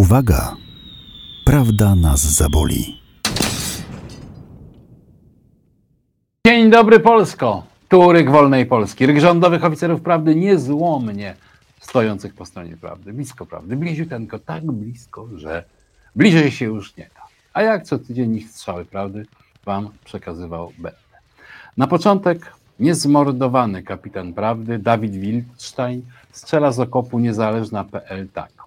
Uwaga! Prawda nas zaboli. Dzień dobry Polsko! Tu ryk wolnej Polski. Ryk rządowych oficerów prawdy niezłomnie stojących po stronie prawdy. Blisko prawdy. Bliziuteńko, tak blisko, że bliżej się już nie da. A jak co tydzień ich strzały prawdy wam przekazywał będę. Na początek niezmordowany kapitan prawdy Dawid Wildstein strzela z okopu niezależna.pl tak.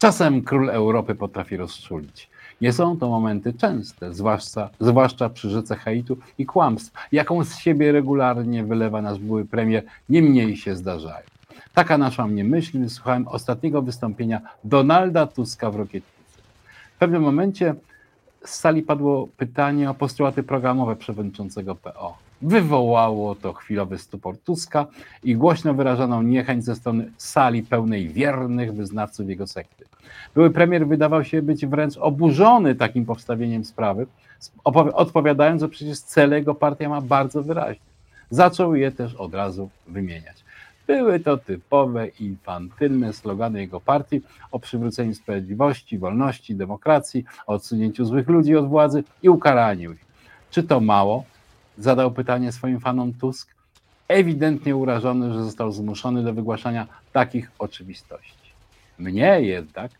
Czasem król Europy potrafi rozczulić. Nie są to momenty częste, zwłaszcza, zwłaszcza przy rzece hejtu i kłamstw, jaką z siebie regularnie wylewa nasz były premier, nie mniej się zdarzają. Taka nasza mnie myśl, gdy słuchałem ostatniego wystąpienia Donalda Tuska w Rokietnicy. W pewnym momencie z sali padło pytanie o postulaty programowe przewodniczącego PO. Wywołało to chwilowy stupor Tuska i głośno wyrażaną niechęć ze strony sali pełnej wiernych wyznawców jego sekty. Były premier wydawał się być wręcz oburzony takim powstawieniem sprawy, odpowiadając, że przecież cele jego partia ma bardzo wyraźne. Zaczął je też od razu wymieniać. Były to typowe infantylne slogany jego partii o przywróceniu sprawiedliwości, wolności, demokracji, o odsunięciu złych ludzi od władzy i ukaraniu ich. Czy to mało? Zadał pytanie swoim fanom Tusk, ewidentnie urażony, że został zmuszony do wygłaszania takich oczywistości. Mnie jednak,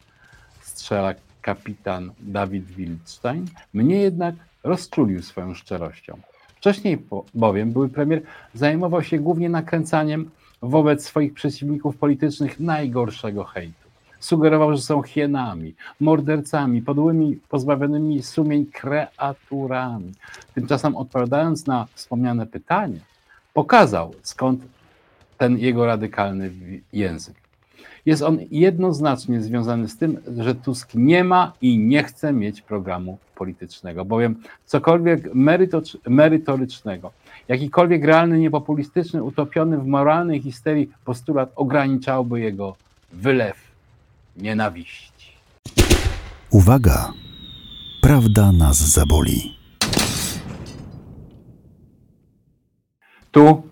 strzela kapitan Dawid Wildstein, mnie jednak rozczulił swoją szczerością. Wcześniej bowiem były premier zajmował się głównie nakręcaniem wobec swoich przeciwników politycznych najgorszego hejtu. Sugerował, że są hienami, mordercami, podłymi, pozbawionymi sumień kreaturami. Tymczasem odpowiadając na wspomniane pytanie, pokazał skąd ten jego radykalny język. Jest on jednoznacznie związany z tym, że Tusk nie ma i nie chce mieć programu politycznego, bowiem cokolwiek merytorycznego, jakikolwiek realny, niepopulistyczny, utopiony w moralnej histerii postulat ograniczałby jego wylew nienawiści. Uwaga! Prawda nas zaboli. Tu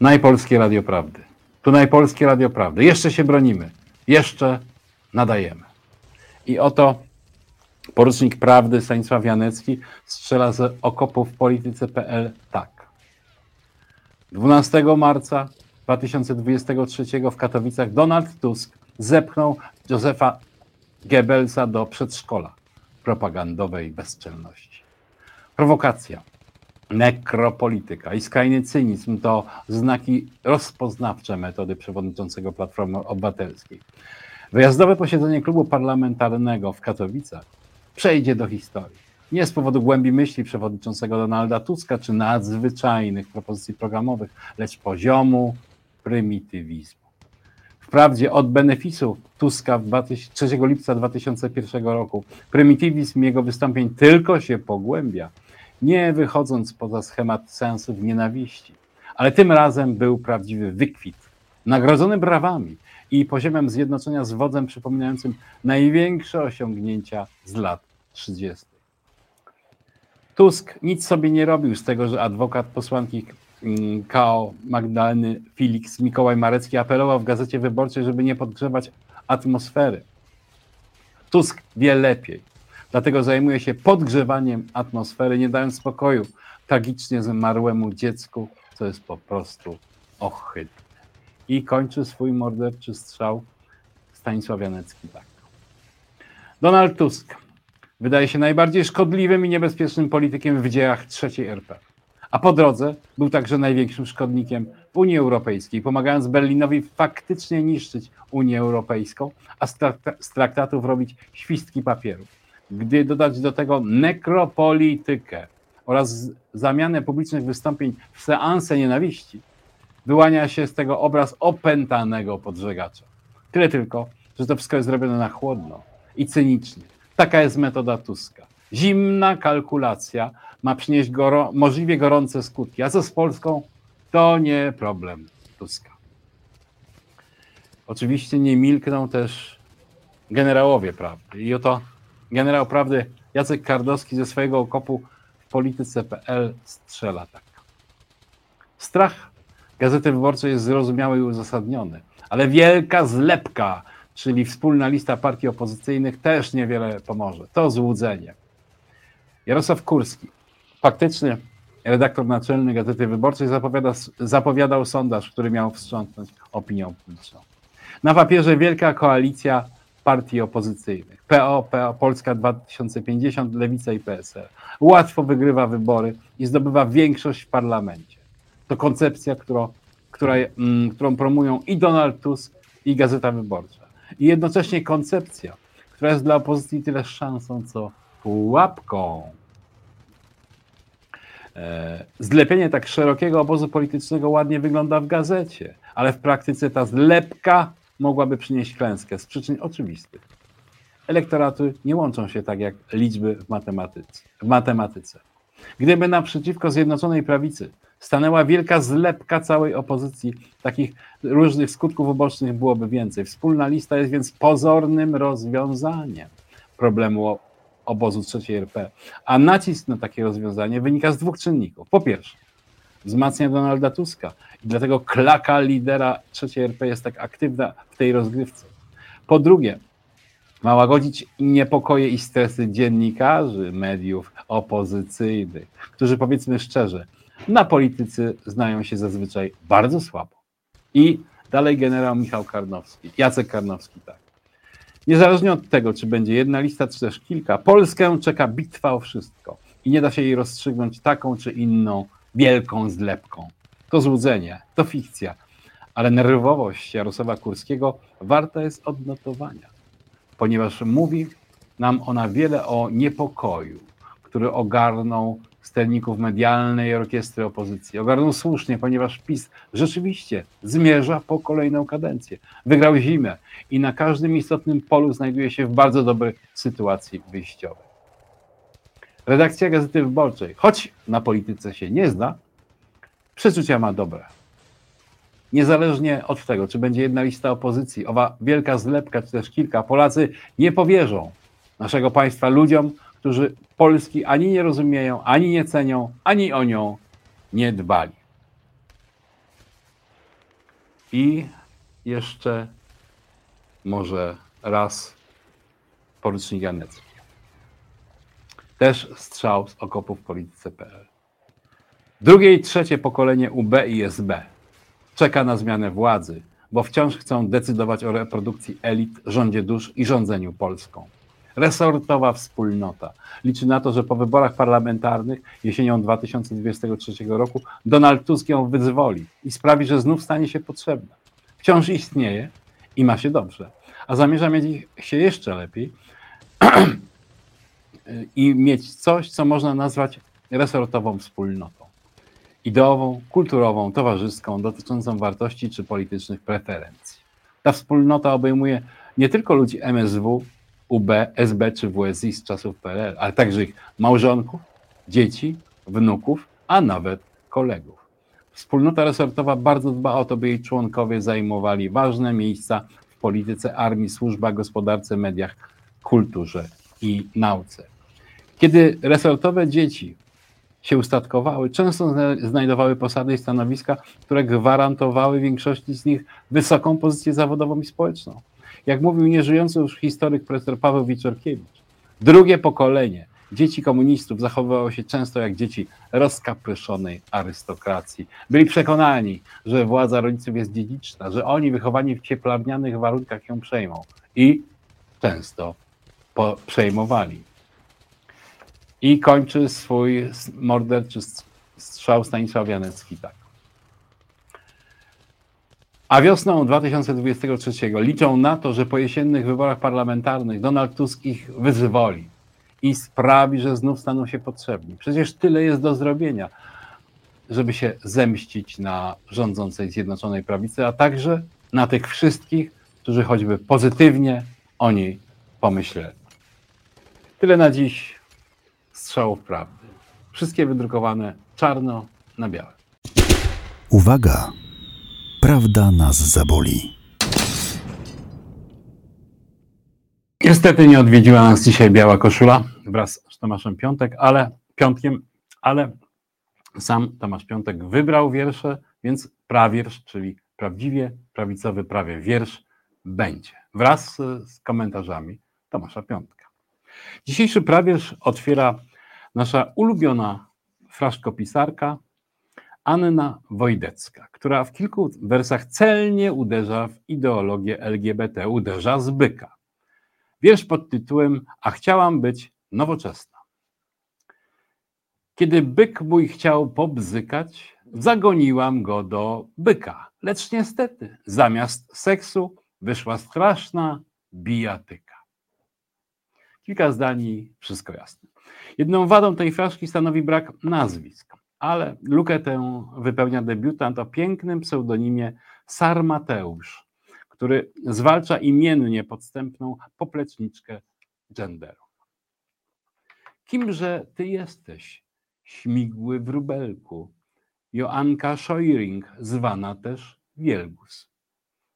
najpolskie Radio Prawdy. Tu najpolskie Radio Prawdy. Jeszcze się bronimy. Jeszcze nadajemy. I oto porucznik prawdy Stanisław Janecki strzela z okopów polityce.pl tak. 12 marca 2023 w Katowicach Donald Tusk zepchnął Józefa Goebbelsa do przedszkola propagandowej bezczelności. Prowokacja, nekropolityka i skrajny cynizm to znaki rozpoznawcze metody przewodniczącego Platformy Obywatelskiej. Wyjazdowe posiedzenie klubu parlamentarnego w Katowicach przejdzie do historii. Nie z powodu głębi myśli przewodniczącego Donalda Tuska czy nadzwyczajnych propozycji programowych, lecz poziomu prymitywizmu. Wprawdzie od beneficjów Tuska 3 lipca 2001 roku prymitywizm jego wystąpień tylko się pogłębia, nie wychodząc poza schemat sensów nienawiści. Ale tym razem był prawdziwy wykwit, nagrodzony brawami i poziomem zjednoczenia z wodzem przypominającym największe osiągnięcia z lat 30. Tusk nic sobie nie robił z tego, że adwokat posłanki KO Magdaleny Felix Mikołaj Marecki apelował w Gazecie Wyborczej, żeby nie podgrzewać atmosfery. Tusk wie lepiej, dlatego zajmuje się podgrzewaniem atmosfery, nie dając spokoju tragicznie zmarłemu dziecku, co jest po prostu ohydne. I kończy swój morderczy strzał Stanisław Janecki tak. Donald Tusk wydaje się najbardziej szkodliwym i niebezpiecznym politykiem w dziejach trzeciej RP. A po drodze był także największym szkodnikiem w Unii Europejskiej, pomagając Berlinowi faktycznie niszczyć Unię Europejską, a z traktatów robić świstki papierów. Gdy dodać do tego nekropolitykę oraz zamianę publicznych wystąpień w seanse nienawiści, wyłania się z tego obraz opętanego podżegacza. Tyle tylko, że to wszystko jest zrobione na chłodno i cynicznie Taka jest metoda Tuska. Zimna kalkulacja ma przynieść goro, możliwie gorące skutki. A co z Polską? To nie problem Tuska. Oczywiście nie milkną też generałowie prawdy. I oto generał prawdy Jacek Kardowski ze swojego okopu w polityce.pl strzela tak. Strach Gazety Wyborczej jest zrozumiały i uzasadniony, ale wielka zlepka czyli wspólna lista partii opozycyjnych, też niewiele pomoże. To złudzenie. Jarosław Kurski, faktyczny redaktor naczelny Gazety Wyborczej, zapowiada, zapowiadał sondaż, który miał wstrząsnąć opinią publiczną. Na papierze wielka koalicja partii opozycyjnych. PO, PO, Polska 2050, Lewica i PSL. Łatwo wygrywa wybory i zdobywa większość w parlamencie. To koncepcja, którą, która, mm, którą promują i Donald Tusk, i Gazeta Wyborcza. I jednocześnie koncepcja, która jest dla opozycji tyle szansą, co pułapką. E, zlepienie tak szerokiego obozu politycznego ładnie wygląda w gazecie, ale w praktyce ta zlepka mogłaby przynieść klęskę z przyczyn oczywistych. Elektoraty nie łączą się tak jak liczby w matematyce. W matematyce. Gdyby naprzeciwko Zjednoczonej Prawicy stanęła wielka zlepka całej opozycji, takich różnych skutków ubocznych byłoby więcej. Wspólna lista jest więc pozornym rozwiązaniem problemu obozu trzeciej RP. A nacisk na takie rozwiązanie wynika z dwóch czynników. Po pierwsze, wzmacnia Donalda Tuska i dlatego klaka lidera trzeciej RP jest tak aktywna w tej rozgrywce. Po drugie, ma łagodzić niepokoje i stresy dziennikarzy, mediów opozycyjnych, którzy powiedzmy szczerze, na politycy znają się zazwyczaj bardzo słabo. I dalej generał Michał Karnowski, Jacek Karnowski, tak. Niezależnie od tego, czy będzie jedna lista, czy też kilka, Polskę czeka bitwa o wszystko i nie da się jej rozstrzygnąć taką czy inną wielką zlepką. To złudzenie, to fikcja, ale nerwowość Jarosława Kurskiego warta jest odnotowania, ponieważ mówi nam ona wiele o niepokoju, który ogarnął sterników medialnej orkiestry opozycji. Ogarnął słusznie, ponieważ PiS rzeczywiście zmierza po kolejną kadencję. Wygrał zimę i na każdym istotnym polu znajduje się w bardzo dobrej sytuacji wyjściowej. Redakcja Gazety Wyborczej, choć na polityce się nie zna, przeczucia ma dobre. Niezależnie od tego, czy będzie jedna lista opozycji, owa wielka zlepka, czy też kilka, Polacy nie powierzą naszego państwa ludziom, którzy Polski ani nie rozumieją, ani nie cenią, ani o nią nie dbali. I jeszcze może raz porucznik Janecki. Też strzał z okopów polityce.pl. Drugie i trzecie pokolenie UB i SB czeka na zmianę władzy, bo wciąż chcą decydować o reprodukcji elit, rządzie dusz i rządzeniu Polską resortowa wspólnota. Liczy na to, że po wyborach parlamentarnych jesienią 2023 roku Donald Tusk ją wyzwoli i sprawi, że znów stanie się potrzebna. Wciąż istnieje i ma się dobrze, a zamierza mieć się jeszcze lepiej i mieć coś, co można nazwać resortową wspólnotą. Ideową, kulturową, towarzyską, dotyczącą wartości czy politycznych preferencji. Ta wspólnota obejmuje nie tylko ludzi MSW, UB, SB czy WSI z czasów PRL, ale także ich małżonków, dzieci, wnuków, a nawet kolegów. Wspólnota resortowa bardzo dba o to, by jej członkowie zajmowali ważne miejsca w polityce, armii, służbach, gospodarce, mediach, kulturze i nauce. Kiedy resortowe dzieci się ustatkowały, często znajdowały posady i stanowiska, które gwarantowały większości z nich wysoką pozycję zawodową i społeczną. Jak mówił nieżyjący już historyk profesor Paweł Wiczorkiewicz, drugie pokolenie dzieci komunistów zachowywało się często jak dzieci rozkapryszonej arystokracji. Byli przekonani, że władza rodziców jest dziedziczna, że oni wychowani w cieplarnianych warunkach ją przejmą i często przejmowali. I kończy swój morderczy strzał Stanisław Janecki tak. A wiosną 2023 liczą na to, że po jesiennych wyborach parlamentarnych Donald Tusk ich wyzwoli i sprawi, że znów staną się potrzebni. Przecież tyle jest do zrobienia, żeby się zemścić na rządzącej Zjednoczonej Prawicy, a także na tych wszystkich, którzy choćby pozytywnie o niej pomyśleli. Tyle na dziś strzałów prawdy. Wszystkie wydrukowane czarno na białe. Uwaga! Prawda nas zaboli. Niestety nie odwiedziła nas dzisiaj biała koszula wraz z Tomaszem Piątek, ale piątkiem, ale sam Tomasz Piątek wybrał wiersze, więc prawiersz, czyli prawdziwie prawicowy prawie wiersz będzie. Wraz z komentarzami Tomasza Piątka. Dzisiejszy prawierz otwiera nasza ulubiona fraszkopisarka Anna Wojdecka, która w kilku wersach celnie uderza w ideologię LGBT, uderza z byka. Wiersz pod tytułem A chciałam być nowoczesna. Kiedy byk mój chciał pobzykać, zagoniłam go do byka. Lecz niestety, zamiast seksu wyszła straszna bijatyka. Kilka zdań i wszystko jasne. Jedną wadą tej fraszki stanowi brak nazwisk, ale lukę tę wypełnia debiutant o pięknym pseudonimie Sarmateusz, który zwalcza imiennie podstępną popleczniczkę genderu. Kimże ty jesteś, śmigły wróbelku, Joanka Scheuring, zwana też Wielgus.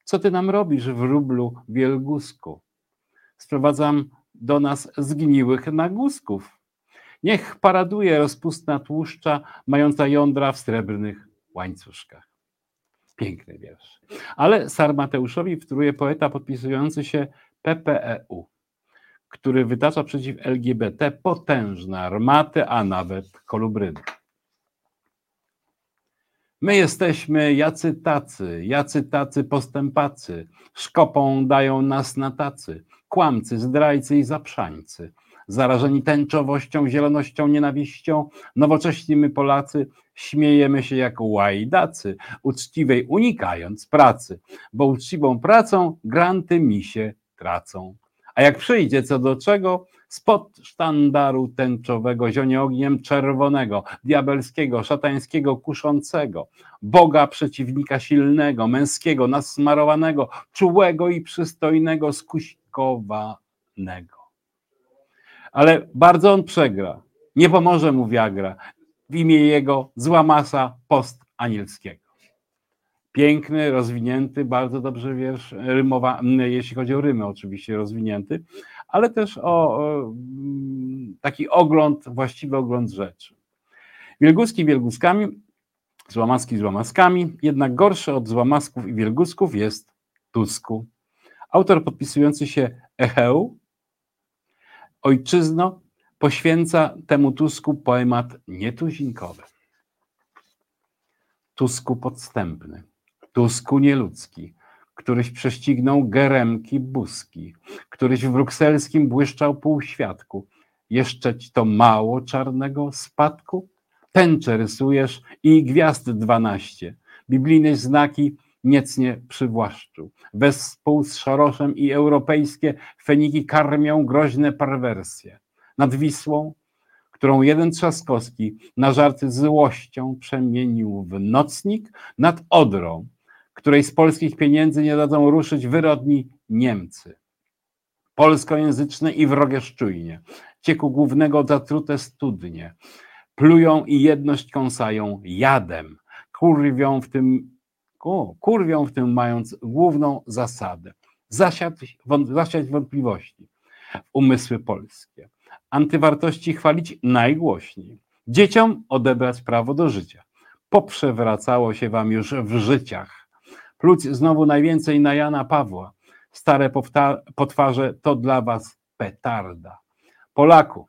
Co ty nam robisz, wróblu Wielgusku? Sprowadzam do nas zgniłych nagusków. Niech paraduje rozpustna tłuszcza, mająca jądra w srebrnych łańcuszkach. Piękny wiersz. Ale Sarmateuszowi wtóruje poeta podpisujący się PPEU, który wytacza przeciw LGBT potężne armaty, a nawet kolubryny. My jesteśmy jacy tacy, jacy tacy postępacy, szkopą dają nas na tacy, kłamcy, zdrajcy i zaprzańcy. Zarażeni tęczowością, zielonością, nienawiścią, nowocześni my Polacy śmiejemy się jak łajdacy, uczciwej unikając pracy, bo uczciwą pracą granty mi się tracą. A jak przyjdzie co do czego, spod sztandaru tęczowego zionie ogniem czerwonego, diabelskiego, szatańskiego, kuszącego, Boga przeciwnika silnego, męskiego, nasmarowanego, czułego i przystojnego, skuśkowanego. Ale bardzo on przegra. Nie pomoże mu Viagra w imię jego zła masa postanielskiego. Piękny, rozwinięty, bardzo dobrze wiersz, rymowa, jeśli chodzi o rymy oczywiście rozwinięty, ale też o, o taki ogląd, właściwy ogląd rzeczy. Wielguski wielguskami, złamaski złamaskami, jednak gorszy od złamasków i wielgusków jest Tusku. Autor podpisujący się Echeu, ojczyzno, poświęca temu Tusku poemat nietuzinkowy. Tusku podstępny, Tusku nieludzki, któryś prześcignął geremki buski, któryś w brukselskim błyszczał półświadku. Jeszcze ci to mało czarnego spadku? Tęcze rysujesz i gwiazd dwanaście, biblijne znaki niecnie przywłaszczył. Wespół z Szoroszem i europejskie feniki karmią groźne perwersje. Nad Wisłą, którą jeden Trzaskowski na żarty złością przemienił w nocnik, nad Odrą, której z polskich pieniędzy nie dadzą ruszyć wyrodni Niemcy. Polskojęzyczne i wrogie szczujnie, cieku głównego zatrute studnie, plują i jedność kąsają jadem, kurwią w tym, o, kurwią w tym mając główną zasadę, zasiać wątpliwości w umysły polskie, antywartości chwalić najgłośniej, dzieciom odebrać prawo do życia. Poprzewracało się wam już w życiach, Pluć znowu najwięcej na Jana Pawła. Stare potwarze to dla was petarda. Polaku,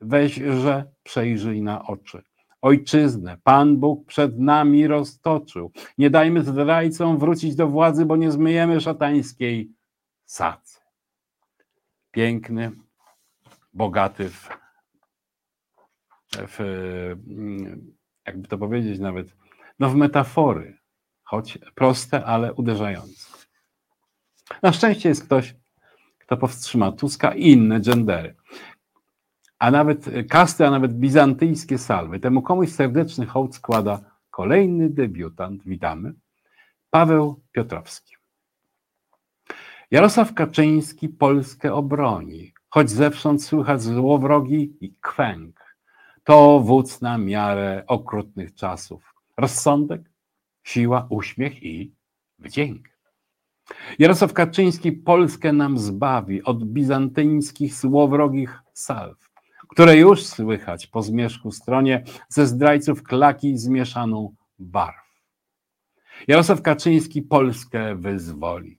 weź, że przejrzyj na oczy. Ojczyznę Pan Bóg przed nami roztoczył. Nie dajmy zdrajcom wrócić do władzy, bo nie zmyjemy szatańskiej sacy. Piękny, bogaty w, w jakby to powiedzieć nawet, no w metafory choć proste, ale uderzające. Na szczęście jest ktoś, kto powstrzyma Tuska i inne gendery. A nawet kasty, a nawet bizantyjskie salwy. Temu komuś serdeczny hołd składa kolejny debiutant, witamy, Paweł Piotrowski. Jarosław Kaczyński Polskę obroni, choć zewsząd słychać złowrogi i kwęk. To wódz na miarę okrutnych czasów. Rozsądek siła, uśmiech i wdzięk. Jarosław Kaczyński Polskę nam zbawi od bizantyńskich złowrogich salw, które już słychać po zmierzchu stronie ze zdrajców klaki zmieszaną barw. Jarosław Kaczyński Polskę wyzwoli.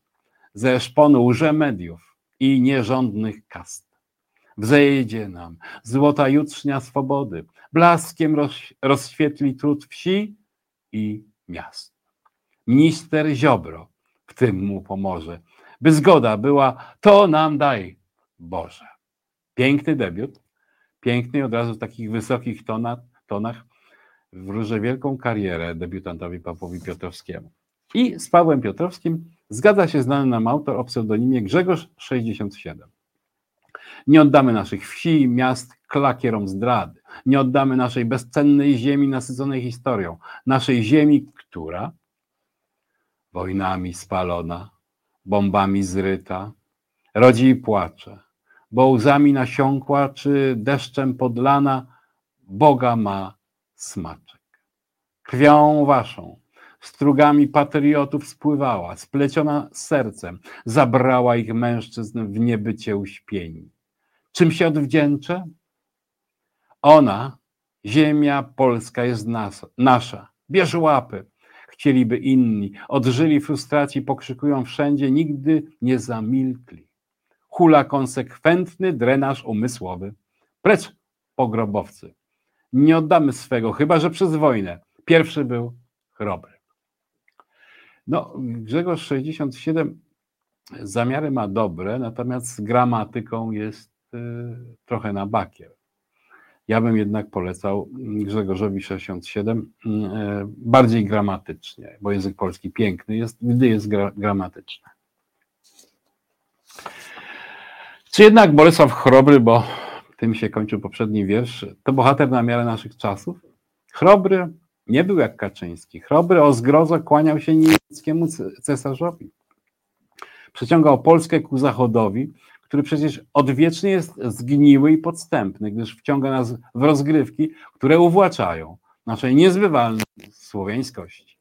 ze szponu łże mediów i nierządnych kast. Wzejdzie nam złota jutrznia swobody, blaskiem roz, rozświetli trud wsi i miast. Minister Ziobro w tym mu pomoże, by zgoda była, to nam daj, Boże. Piękny debiut, piękny od razu w takich wysokich tonach, tonach wróżę wielką karierę debiutantowi Pawłowi Piotrowskiemu. I z Pawłem Piotrowskim zgadza się znany nam autor o pseudonimie Grzegorz 67. Nie oddamy naszych wsi miast klakierom zdrady. Nie oddamy naszej bezcennej ziemi nasyconej historią. Naszej ziemi, która wojnami spalona, bombami zryta, rodzi i płacze, bo łzami nasiąkła czy deszczem podlana, Boga ma smaczek. Krwią waszą, strugami patriotów spływała, spleciona sercem, zabrała ich mężczyzn w niebycie uśpieni. Czym się odwdzięczę? Ona, ziemia polska jest nas, nasza. Bierz łapy. Chcieliby inni, odżyli frustracji, pokrzykują wszędzie, nigdy nie zamilkli. Hula konsekwentny drenaż umysłowy. Precz pogrobowcy. Nie oddamy swego, chyba że przez wojnę. Pierwszy był chrobry. No, Grzegorz 67 zamiary ma dobre, natomiast z gramatyką jest y, trochę na bakier. Ja bym jednak polecał Grzegorzowi 67 y, bardziej gramatycznie, bo język polski piękny jest, gdy jest gra, gramatyczny. Czy jednak Bolesław Chrobry, bo tym się kończył poprzedni wiersz, to bohater na miarę naszych czasów? Chrobry nie był jak Kaczyński. Chrobry o zgrozo kłaniał się niemieckiemu cesarzowi. Przeciągał Polskę ku zachodowi, który przecież odwiecznie jest zgniły i podstępny, gdyż wciąga nas w rozgrywki, które uwłaczają naszej niezbywalnej słowiańskości.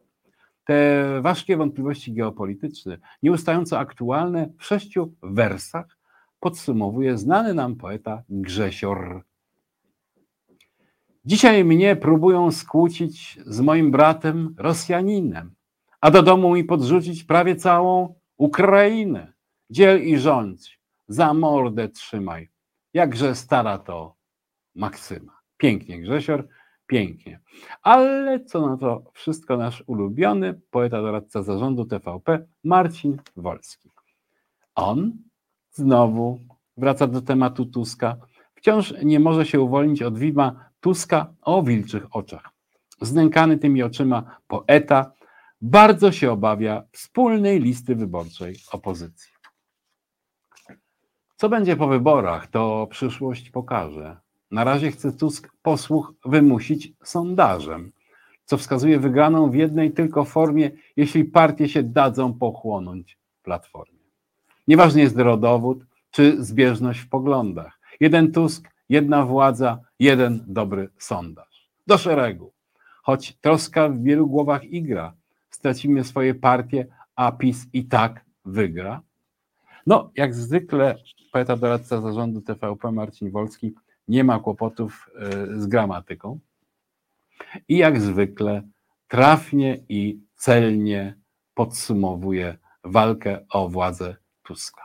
Te ważkie wątpliwości geopolityczne, nieustająco aktualne w sześciu wersach, podsumowuje znany nam poeta Grzesior Dzisiaj mnie próbują skłócić z moim bratem Rosjaninem, a do domu mi podrzucić prawie całą Ukrainę. Dziel i rządź, za mordę trzymaj, jakże stara to Maksyma. Pięknie, Grzesior, pięknie. Ale co na to wszystko nasz ulubiony poeta doradca zarządu TVP Marcin Wolski. On znowu wraca do tematu Tuska. Wciąż nie może się uwolnić od widma Tuska o wilczych oczach. Znękany tymi oczyma poeta bardzo się obawia wspólnej listy wyborczej opozycji. Co będzie po wyborach, to przyszłość pokaże. Na razie chce Tusk posłuch wymusić sondażem, co wskazuje wygraną w jednej tylko formie, jeśli partie się dadzą pochłonąć platformie. Nieważny jest rodowód czy zbieżność w poglądach. Jeden Tusk jedna władza, jeden dobry sondaż. Do szeregu. Choć troska w wielu głowach igra, stracimy swoje partie, a PiS i tak wygra. No, jak zwykle poeta doradca zarządu TVP Marcin Wolski nie ma kłopotów e, z gramatyką i jak zwykle trafnie i celnie podsumowuje walkę o władzę Tuska.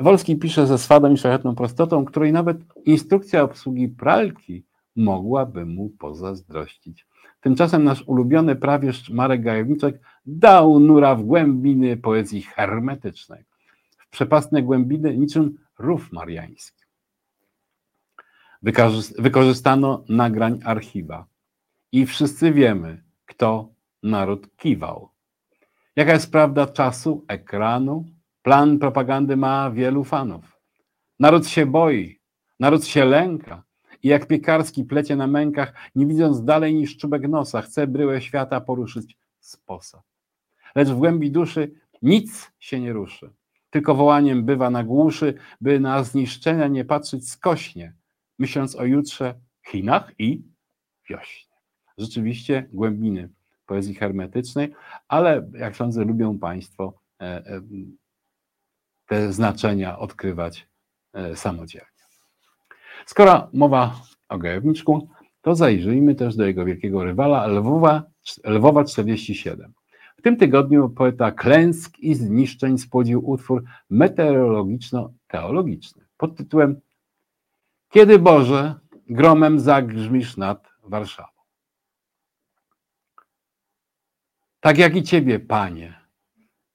Wolski pisze ze swadą i szlachetną prostotą, której nawet instrukcja obsługi pralki mogłaby mu pozazdrościć. Tymczasem nasz ulubiony prawieszcz Marek Gajowniczek dał nura w głębiny poezji hermetycznej. W przepastne głębiny niczym rów mariański. Wykorzystano nagrań archiwa i wszyscy wiemy, kto naród kiwał. Jaka jest prawda czasu, ekranu, Plan propagandy ma wielu fanów. Naród się boi, naród się lęka i jak piekarski plecie na mękach, nie widząc dalej niż czubek nosa, chce bryłę świata poruszyć z posa. Lecz w głębi duszy nic się nie ruszy. Tylko wołaniem bywa na głuszy, by na zniszczenia nie patrzeć skośnie, myśląc o jutrze, Chinach i wiośnie. Rzeczywiście głębiny poezji hermetycznej, ale jak sądzę, lubią Państwo e, e, te znaczenia odkrywać e, samodzielnie. Skoro mowa o Gajowniczku, to zajrzyjmy też do jego wielkiego rywala Lwowa, Lwowa 47. W tym tygodniu poeta klęsk i zniszczeń spłodził utwór meteorologiczno-teologiczny pod tytułem Kiedy Boże gromem zagrzmisz nad Warszawą. Tak jak i Ciebie, Panie,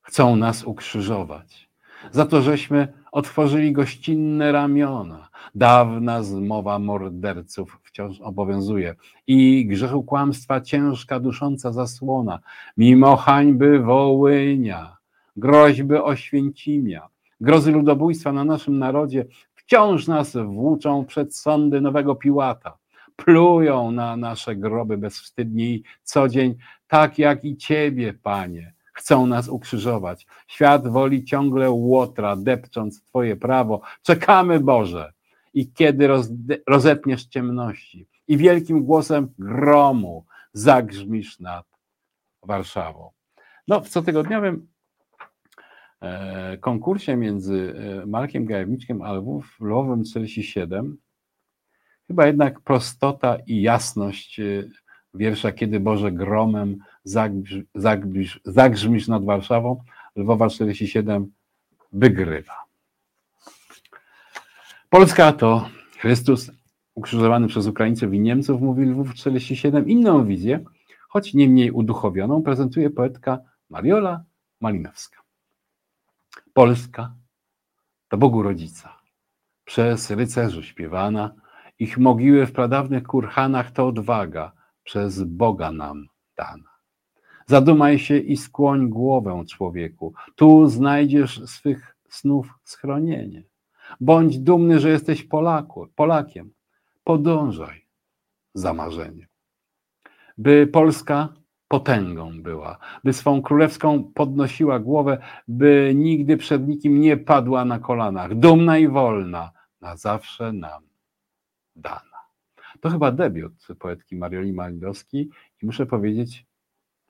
chcą nas ukrzyżować. Za to, żeśmy otworzyli gościnne ramiona. Dawna zmowa morderców wciąż obowiązuje i grzechu kłamstwa ciężka, dusząca zasłona. Mimo hańby Wołynia, groźby Oświęcimia, grozy ludobójstwa na naszym narodzie wciąż nas włóczą przed sądy nowego Piłata. Plują na nasze groby bezwstydnie i co dzień, tak jak i Ciebie, Panie, chcą nas ukrzyżować. Świat woli ciągle łotra, depcząc Twoje prawo. Czekamy, Boże. I kiedy roz, rozetniesz ciemności i wielkim głosem gromu zagrzmisz nad Warszawą. No, w cotygodniowym e, konkursie między e, Markiem Gajewniczkiem a Lwów, Lwowem 47 chyba jednak prostota i jasność e, wiersza Kiedy Boże gromem zagrzmisz, zagrzmisz nad Warszawą, Lwowa 47 wygrywa. Polska to Chrystus ukrzyżowany przez Ukraińców i Niemców, mówi Lwów 47. Inną wizję, choć nie mniej uduchowioną, prezentuje poetka Mariola Malinowska. Polska to Bogu Rodzica, przez rycerzy śpiewana, ich mogiły w pradawnych kurhanach to odwaga, przez Boga nam dana. Zadumaj się i skłoń głowę człowieku. Tu znajdziesz swych snów schronienie. Bądź dumny, że jesteś Polaku, Polakiem. Podążaj za marzeniem. By Polska potęgą była, by swą królewską podnosiła głowę, by nigdy przed nikim nie padła na kolanach, dumna i wolna, na zawsze nam dana. To chyba debiut poetki Marioli Malinowskiej i muszę powiedzieć,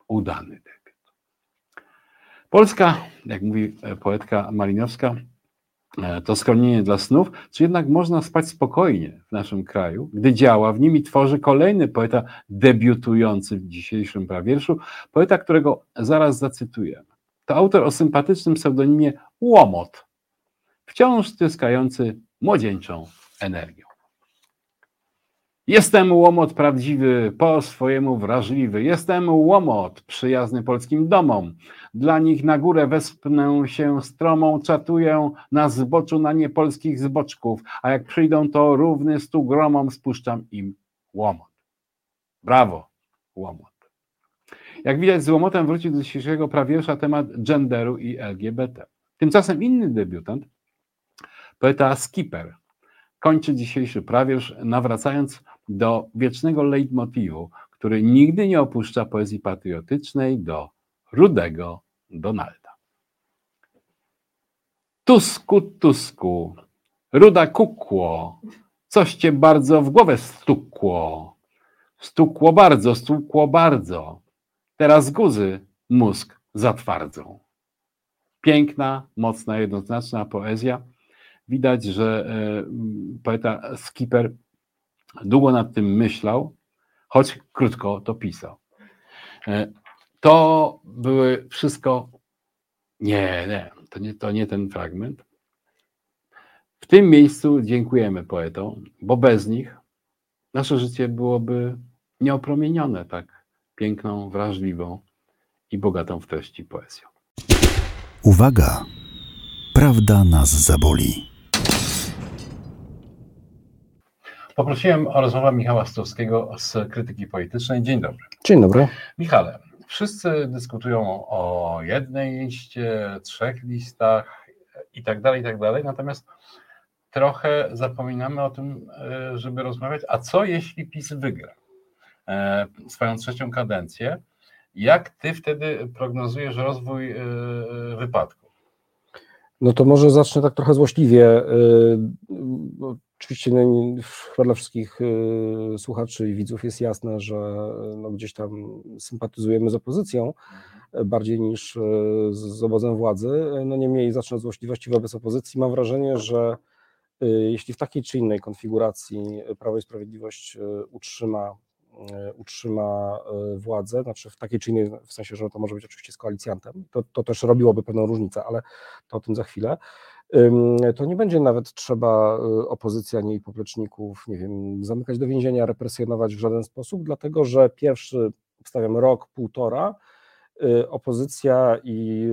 udany debiut. Polska, jak mówi e, poetka Malinowska, e, to schronienie dla snów, czy jednak można spać spokojnie w naszym kraju, gdy działa w nim i tworzy kolejny poeta debiutujący w dzisiejszym prawierszu, poeta, którego zaraz zacytuję. To autor o sympatycznym pseudonimie Łomot, wciąż styskający młodzieńczą energią. Jestem łomot prawdziwy, po swojemu wrażliwy. Jestem łomot przyjazny polskim domom. Dla nich na górę wespnę się stromą, czatuję na zboczu na niepolskich zboczków, a jak przyjdą, to równy stu gromom spuszczam im łomot. Brawo, łomot. Jak widać, z łomotem wrócił do dzisiejszego prawiersza temat genderu i LGBT. Tymczasem inny debiutant, poeta Skipper, kończy dzisiejszy prawierz, nawracając do wiecznego leitmotivu, który nigdy nie opuszcza poezji patriotycznej, do rudego Donalda. Tusku, Tusku, ruda kukło, coś cię bardzo w głowę stukło. Stukło bardzo, stukło bardzo. Teraz guzy mózg zatwardzą. Piękna, mocna, jednoznaczna poezja. Widać, że e, poeta Skipper Długo nad tym myślał, choć krótko to pisał. E, to były wszystko. Nie, nie, to nie, to nie ten fragment. W tym miejscu dziękujemy poetom, bo bez nich nasze życie byłoby nieopromienione tak piękną, wrażliwą i bogatą w treści poezją. Uwaga! Prawda nas zaboli. Poprosiłem o rozmowę Michała Stowskiego z Krytyki Politycznej. Dzień dobry. Dzień dobry. Michale, wszyscy dyskutują o jednej liście, trzech listach i tak dalej, i tak dalej, natomiast trochę zapominamy o tym, e, żeby rozmawiać, a co jeśli PiS wygra e, swoją trzecią kadencję? Jak ty wtedy prognozujesz rozwój e, wypadku? No to może zacznę tak trochę złośliwie. Oczywiście no, chyba dla wszystkich y, słuchaczy i widzów jest jasne, że no, gdzieś tam sympatyzujemy z opozycją mhm. bardziej niż y, z obozem władzy. No niemniej zacznę od złośliwości wobec opozycji. Mam wrażenie, że y, jeśli w takiej czy innej konfiguracji Prawo i Sprawiedliwość utrzyma utrzyma władzę, znaczy w takiej czy innej, w sensie, że to może być oczywiście z koalicjantem, to, to też robiłoby pewną różnicę, ale to o tym za chwilę to nie będzie nawet trzeba opozycji ani jej popleczników, nie wiem, zamykać do więzienia, represjonować w żaden sposób, dlatego że pierwszy, obstawiam, rok, półtora, opozycja i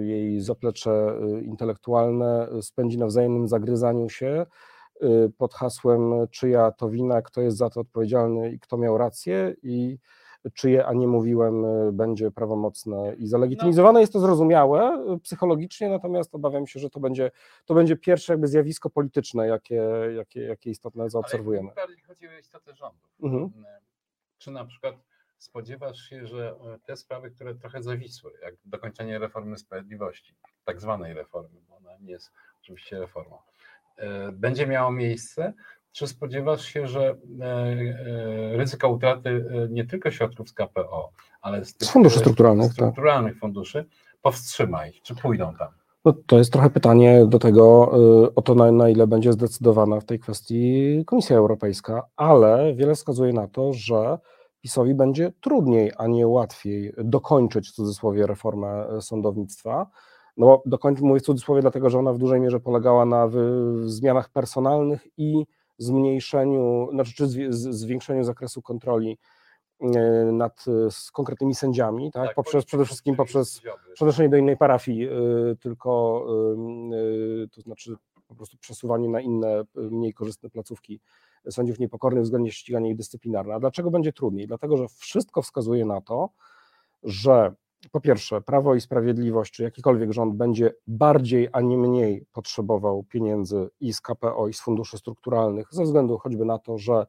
jej zaplecze intelektualne spędzi na wzajemnym zagryzaniu się pod hasłem czyja to wina, kto jest za to odpowiedzialny i kto miał rację i czyje, a nie mówiłem, y, będzie prawomocne i zalegitymizowane. Jest to zrozumiałe y, psychologicznie, natomiast obawiam się, że to będzie, to będzie pierwsze jakby zjawisko polityczne, jakie, jakie, jakie istotne zaobserwujemy. Ale bardziej chodzi o istotę rządu. Mhm. Y, czy na przykład spodziewasz się, że te sprawy, które trochę zawisły, jak dokończenie reformy sprawiedliwości, tak zwanej reformy, bo ona nie jest oczywiście reformą, będzie miało miejsce, czy spodziewasz się, że e, e, ryzyko utraty e, nie tylko środków z KPO, ale z, tych, z funduszy strukturalnych, tak. strukturalnych tak. funduszy powstrzyma ich? Czy pójdą tam? No, to jest trochę pytanie do tego, o to, na, na, ile będzie zdecydowana w tej kwestii Komisja Europejska, ale wiele wskazuje na to, że PiSowi będzie trudniej, a nie łatwiej dokończyć w cudzysłowie reformę sądownictwa. No, dokończyć mówię w cudzysłowie, dlatego że ona w dużej mierze polegała na zmianach personalnych i zmniejszeniu, znaczy czy zwiększeniu zakresu kontroli e, nad konkretnymi sędziami, tak? tak poprzez przede wszystkim poprzez przenoszenie do innej parafii, e, tylko e, to znaczy po prostu przesuwanie na inne, mniej korzystne placówki sędziów niepokornych względnie ściganie ich dyscyplinarne. A dlaczego będzie trudniej? Dlatego, że wszystko wskazuje na to, że po pierwsze, Prawo i Sprawiedliwość, czy jakikolwiek rząd będzie bardziej, a nie mniej potrzebował pieniędzy i z KPO, i z funduszy strukturalnych, ze względu choćby na to, że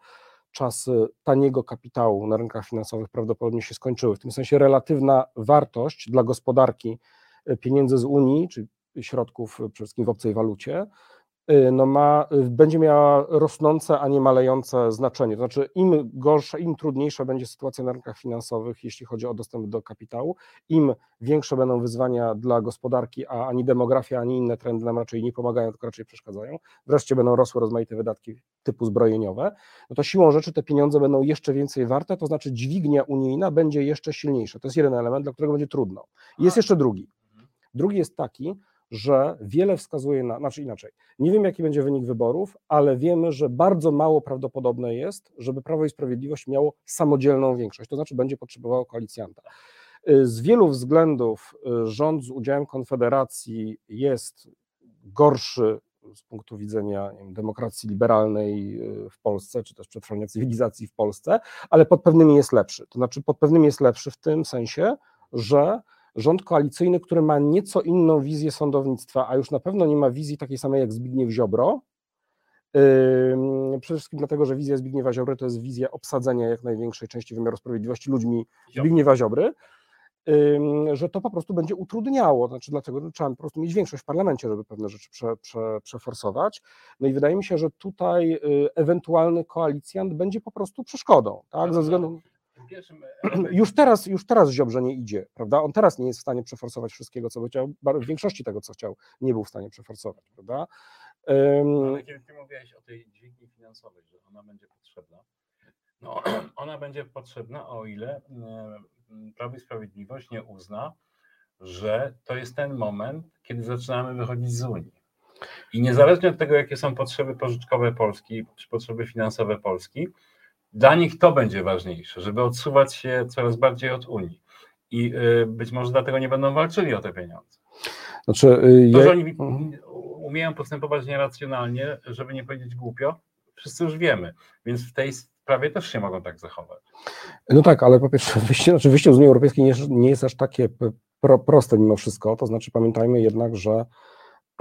czasy taniego kapitału na rynkach finansowych prawdopodobnie się skończyły. W tym sensie relatywna wartość dla gospodarki e, pieniędzy z Unii, czy środków przede wszystkim w obcej walucie, no ma, y, będzie miała rosnące, a nie malejące znaczenie. To znaczy, im gorsza, im trudniejsza będzie sytuacja na rynkach finansowych, jeśli chodzi o dostęp do kapitału, im większe będą wyzwania dla gospodarki, a ani demografia, ani inne trendy nam raczej nie pomagają, tylko raczej przeszkadzają. Wreszcie będą rosły rozmaite wydatki typu zbrojeniowe, no to siłą rzeczy te pieniądze będą jeszcze więcej warte, to znaczy dźwignia unijna będzie jeszcze silniejsza. To jest jeden element, dla którego będzie trudno. Jest jeszcze drugi. Mhm. Drugi jest taki, że wiele wskazuje na, znaczy inaczej, nie wiem jaki będzie wynik wyborów, ale wiemy, że bardzo mało prawdopodobne jest, żeby Prawo i Sprawiedliwość miało samodzielną większość, to znaczy będzie potrzebowało koalicjanta. Y, z wielu względów y, rząd z udziałem Konfederacji jest gorszy z punktu widzenia wiem, demokracji liberalnej y, w Polsce, czy też przetrwania cywilizacji w Polsce, ale pod pewnymi jest lepszy. To znaczy pod pewnymi jest lepszy w tym sensie, że rząd koalicyjny, który ma nieco inną wizję sądownictwa, a już na pewno nie ma wizji takiej samej jak Zbigniew Ziobro. Przede wszystkim dlatego, że wizja Zbigniewa Ziobry to jest wizja obsadzenia jak największej części wymiaru sprawiedliwości ludźmi Zbigniewa Ziobry, że to po prostu będzie utrudniało. Znaczy, dlaczego trzeba po prostu mieć większość w parlamencie, żeby pewne rzeczy prze, prze, przeforsować. No i wydaje mi się, że tutaj y, ewentualny koalicjant będzie po prostu przeszkodą, tak? Ze względu pierwszym już teraz, już teraz Ziobrze nie idzie, prawda? On teraz nie jest w stanie przeforsować wszystkiego, co by chciał, w większości tego, co chciał, nie był w stanie przeforsować, prawda? Um, Ale kiedy ty mówiłeś o tej dźwigni finansowej, że ona będzie potrzebna, no ona będzie potrzebna, o ile Prawo i Sprawiedliwość nie uzna, że to jest ten moment, kiedy zaczynamy wychodzić z Unii. I niezależnie od tego, jakie są potrzeby pożyczkowe Polski, czy potrzeby finansowe Polski, dla nich to będzie ważniejsze, żeby odsuwać się coraz bardziej od Unii. I y, być może dlatego nie będą walczyli o te pieniądze. Znaczy, y, to, że oni mhm. umieją postępować nieracjonalnie, żeby nie powiedzieć głupio, wszyscy już wiemy, więc w tej sprawie też się mogą tak zachować. No tak, ale po pierwsze, wyjście, znaczy wyjście z Unii Europejskiej nie, nie jest aż takie pro, proste mimo wszystko, to znaczy pamiętajmy jednak, że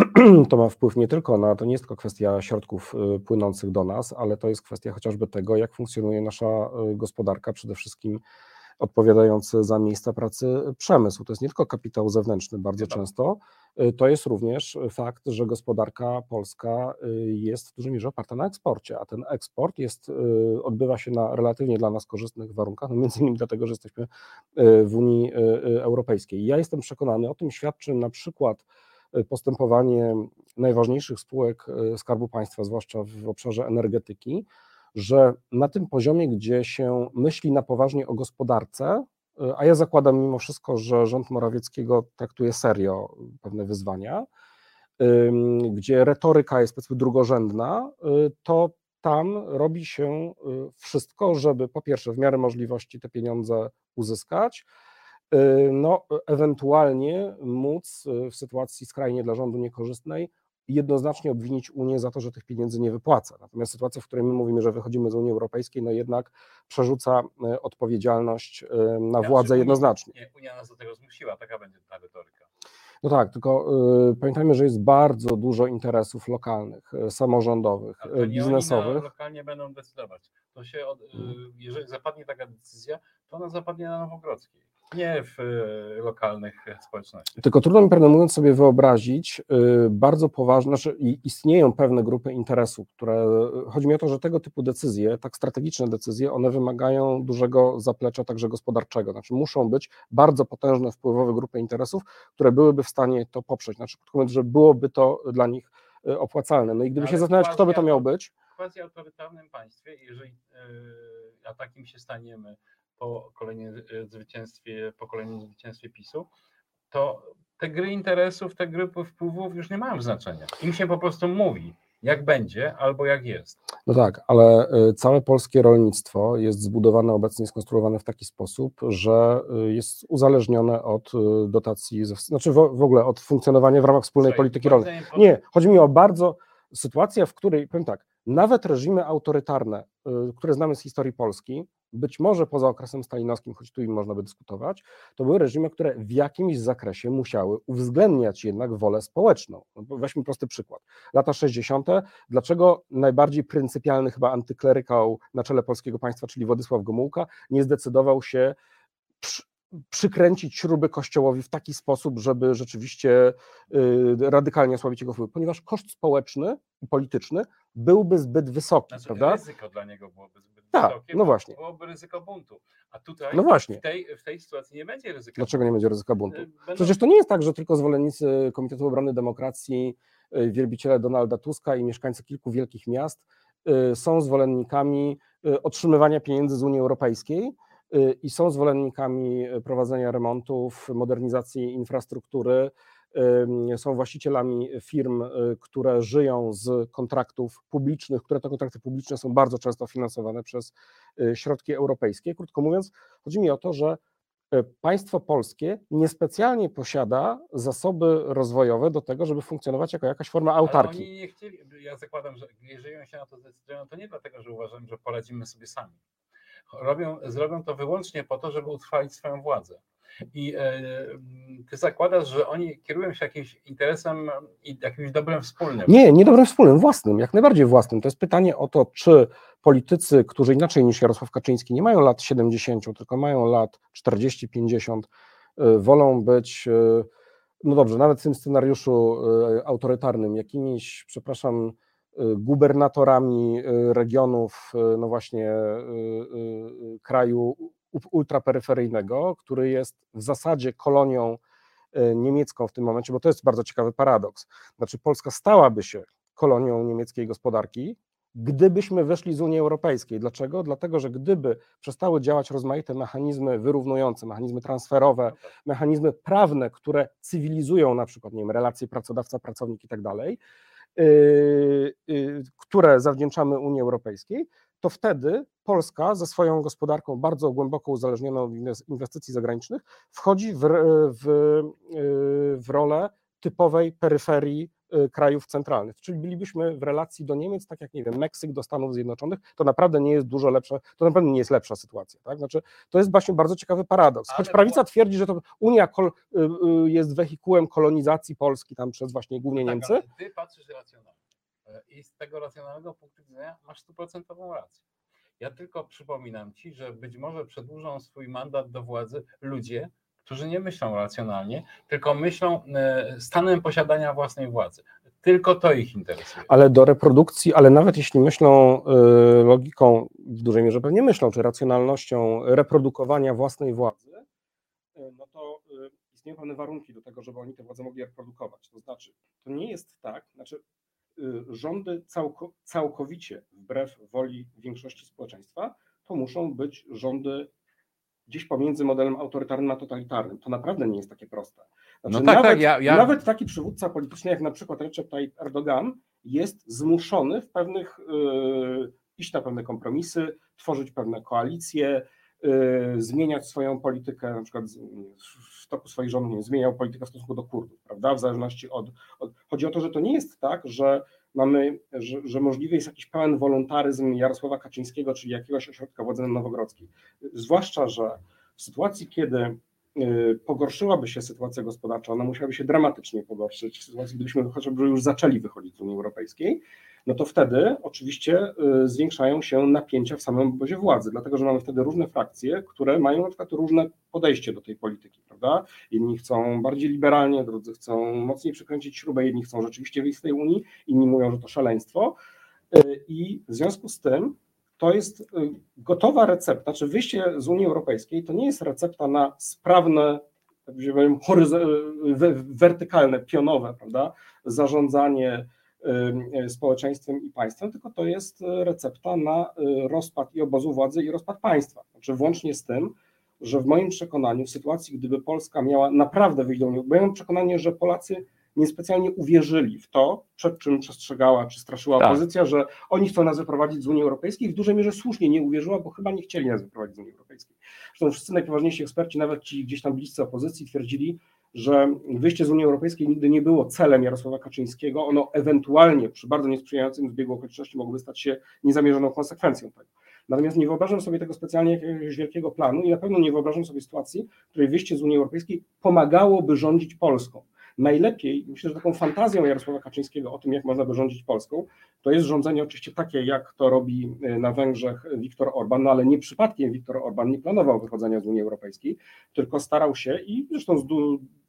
to ma wpływ nie tylko na, to nie jest tylko kwestia środków y, płynących do nas, ale to jest kwestia chociażby tego, jak funkcjonuje nasza y, gospodarka, przede wszystkim odpowiadający za miejsca pracy przemysł. To jest nie tylko kapitał zewnętrzny bardzo tak. często, y, to jest również fakt, że gospodarka polska jest w dużej mierze oparta na eksporcie, a ten eksport jest, odbywa się na relatywnie dla nas korzystnych warunkach, no między innymi dlatego, że jesteśmy w Unii Europejskiej. Ja jestem przekonany, o tym świadczy na przykład postępowanie najważniejszych spółek e, Skarbu Państwa, zwłaszcza w obszarze energetyki, że na tym poziomie, gdzie się myśli na poważnie o gospodarce, a ja zakładam mimo wszystko, że rząd Morawieckiego traktuje serio pewne wyzwania, gdzie retoryka jest powiedzmy drugorzędna, y, to tam robi się wszystko, żeby po pierwsze w miarę możliwości te pieniądze uzyskać, no ewentualnie móc w sytuacji skrajnie dla rządu niekorzystnej jednoznacznie obwinić Unię za to, że tych pieniędzy nie wypłaca. Natomiast sytuacja, w której my mówimy, że wychodzimy z Unii Europejskiej, no jednak przerzuca odpowiedzialność na Ja władzę jednoznacznie. Nie, Unia nas do tego zmusiła, taka będzie ta retoryka. No tak, tylko y, pamiętajmy, że jest bardzo dużo interesów lokalnych, y, samorządowych, Ale y, nie oni biznesowych. lokalnie będą decydować. To się, od, y, Mhm. jeżeli zapadnie taka decyzja, to ona zapadnie na Nowogrodzkiej, nie w y, lokalnych społecznościach. Tylko trudno mi prawdę mówiąc sobie wyobrazić y, bardzo poważne, znaczy i- istnieją pewne grupy interesów, które, chodzi mi o to, że tego typu decyzje, tak strategiczne decyzje, one wymagają dużego zaplecza także gospodarczego, znaczy muszą być bardzo potężne, wpływowe grupy interesów, które byłyby w stanie to poprzeć, znaczy krótko mówiąc, że byłoby to dla nich y, opłacalne. No i gdyby Ale się zastanawiać, kto by to miał być, W quasi autorytarnym państwie, jeżeli a takim się staniemy po kolejnym y, zwycięstwie, po kolejnym zwycięstwie PiSu, to te gry interesów, te gry wpływów już nie mają znaczenia. Im się po prostu mówi, jak będzie albo jak jest. No tak, ale y, całe polskie rolnictwo jest zbudowane obecnie, skonstruowane w taki sposób, że y, jest uzależnione od dotacji, znaczy w, ogóle od funkcjonowania w ramach wspólnej Słuchaj, polityki rolnej. Nie, chodzi mi o bardzo sytuacja, w której, powiem tak, nawet reżimy autorytarne, które znamy z historii Polski, być może poza okresem stalinowskim, choć tu im można by dyskutować, to były reżimy, które w jakimś zakresie musiały uwzględniać jednak wolę społeczną. No Weźmy prosty przykład. Lata 60. Dlaczego najbardziej pryncypialny chyba antyklerykał na czele polskiego państwa, czyli Władysław Gomułka, nie zdecydował się przykręcić śruby kościołowi w taki sposób, żeby rzeczywiście y, radykalnie osłabić jego wpływ, ponieważ koszt społeczny i polityczny byłby zbyt wysoki, Znaczy, prawda? ryzyko dla niego byłoby zbyt Tak, wysokie, no właśnie. byłoby ryzyko buntu. A tutaj No właśnie. w, tej, w tej sytuacji nie będzie ryzyka. Dlaczego nie będzie ryzyka buntu? buntu. Będą- Przecież to nie jest tak, że tylko zwolennicy Komitetu Obrony Demokracji, y, wielbiciele Donalda Tuska i mieszkańcy kilku wielkich miast y, są zwolennikami y, otrzymywania pieniędzy z Unii Europejskiej y, i są zwolennikami y, prowadzenia remontów, modernizacji infrastruktury, są właścicielami firm, y, które żyją z kontraktów publicznych, które to kontrakty publiczne są bardzo często finansowane przez y, środki europejskie. Krótko mówiąc, chodzi mi o to, że e, państwo polskie niespecjalnie posiada zasoby rozwojowe do tego, żeby funkcjonować jako jakaś forma Ale autarki. oni nie chcieli, ja zakładam, że jeżeli oni się na to zdecydują, to nie dlatego, że uważają, że poradzimy sobie sami. Robią, zrobią to wyłącznie po to, żeby utrwalić swoją władzę. I e, ty zakładasz, że oni kierują się jakimś interesem i jakimś dobrem wspólnym. Nie, nie dobrym wspólnym, własnym, jak najbardziej własnym. To jest pytanie o to, czy politycy, którzy inaczej niż Jarosław Kaczyński nie mają lat 70, tylko mają lat 40-50, y, wolą być, y, no dobrze, nawet w tym scenariuszu autorytarnym, jakimiś, przepraszam, gubernatorami y, regionów, y, no właśnie, y, kraju ultraperyferyjnego, który jest w zasadzie kolonią niemiecką w tym momencie, bo to jest bardzo ciekawy paradoks. Znaczy, Polska stałaby się kolonią niemieckiej gospodarki, gdybyśmy wyszli z Unii Europejskiej. Dlaczego? Dlatego, że gdyby przestały działać rozmaite mechanizmy wyrównujące, mechanizmy transferowe, No tak. mechanizmy prawne, które cywilizują na przykład nie wiem, relacje pracodawca-pracownik i tak dalej, które zawdzięczamy Unii Europejskiej, to wtedy Polska ze swoją gospodarką bardzo głęboko uzależnioną od inwes- inwestycji zagranicznych wchodzi w, w, yy, w rolę typowej peryferii y, krajów centralnych, czyli bylibyśmy w relacji do Niemiec, tak jak nie wiem, Meksyk do Stanów Zjednoczonych, to naprawdę nie jest dużo lepsza, to naprawdę nie jest lepsza sytuacja, tak? Znaczy, to jest właśnie bardzo ciekawy paradoks. Choć prawica twierdzi, że to Unia kol, y, y, jest wehikułem kolonizacji Polski tam przez właśnie głównie Tak, Niemcy, ale ty patrzysz racjonalnie. E, I z tego racjonalnego punktu widzenia masz stuprocentową rację. Ja tylko przypominam ci, że być może przedłużą swój mandat do władzy ludzie, którzy nie myślą racjonalnie, tylko myślą e, stanem posiadania własnej władzy. Tylko to ich interesuje. ale do reprodukcji, ale nawet jeśli myślą y, logiką, w dużej mierze pewnie myślą, czy racjonalnością reprodukowania własnej władzy, y, no to istnieją pewne warunki do tego, żeby oni tę władzę mogli reprodukować. To znaczy, to nie jest tak, znaczy rządy całko, całkowicie wbrew woli większości społeczeństwa, to muszą być rządy gdzieś pomiędzy modelem autorytarnym a totalitarnym. To naprawdę nie jest takie proste. Znaczy, No tak, nawet, tak, ja- ja- nawet taki przywódca polityczny jak na przykład Recep Tayyip Erdogan jest zmuszony w pewnych, yy, iść na pewne kompromisy, tworzyć pewne koalicje, yy, zmieniać swoją politykę, na przykład w toku swojej rządy nie zmieniał politykę w stosunku do Kurdów, prawda, w zależności od, od... Chodzi o to, że to nie jest tak, że mamy, że, że możliwy jest jakiś pełen wolontaryzm Jarosława Kaczyńskiego, czyli jakiegoś ośrodka władzy nowogrodzkiej. Zwłaszcza, że w sytuacji, kiedy y, pogorszyłaby się sytuacja gospodarcza, ona musiałaby się dramatycznie pogorszyć, w sytuacji, gdybyśmy chociażby już zaczęli wychodzić z Unii Europejskiej, no to wtedy oczywiście y, zwiększają się napięcia w samym obozie władzy, dlatego że mamy wtedy różne frakcje, które mają na przykład różne podejście do tej polityki, prawda? Jedni chcą bardziej liberalnie, drudzy chcą mocniej przykręcić śrubę, jedni chcą rzeczywiście wyjść z tej Unii, inni mówią, że to szaleństwo. Y, I w związku z tym to jest y, gotowa recepta, czy wyjście z Unii Europejskiej to nie jest recepta na sprawne, tak powiem, wertykalne, pionowe, prawda, zarządzanie społeczeństwem i państwem, tylko to jest y, recepta na y, rozpad i obozu władzy i rozpad państwa. Znaczy włącznie z tym, że w moim przekonaniu, w sytuacji, gdyby Polska miała naprawdę wyjść do Unii, bo ja mam przekonanie, że Polacy niespecjalnie uwierzyli w to, przed czym przestrzegała czy straszyła Tak. opozycja, że oni chcą nas wyprowadzić z Unii Europejskiej. W dużej mierze słusznie nie uwierzyła, bo chyba nie chcieli nas wyprowadzić z Unii Europejskiej. Zresztą wszyscy najpoważniejsi eksperci, nawet ci gdzieś tam bliscy opozycji, twierdzili, że wyjście z Unii Europejskiej nigdy nie było celem Jarosława Kaczyńskiego. Ono ewentualnie przy bardzo niesprzyjającym zbiegu okoliczności mogłoby stać się niezamierzoną konsekwencją tego. Natomiast nie wyobrażam sobie tego specjalnie jakiegoś wielkiego planu i na pewno nie wyobrażam sobie sytuacji, w której wyjście z Unii Europejskiej pomagałoby rządzić Polską. Najlepiej, myślę, że taką fantazją Jarosława Kaczyńskiego o tym, jak można by rządzić Polską, to jest rządzenie oczywiście takie, jak to robi y, na Węgrzech Viktor Orban, no ale nie przypadkiem Viktor Orban nie planował wychodzenia z Unii Europejskiej, tylko starał się i zresztą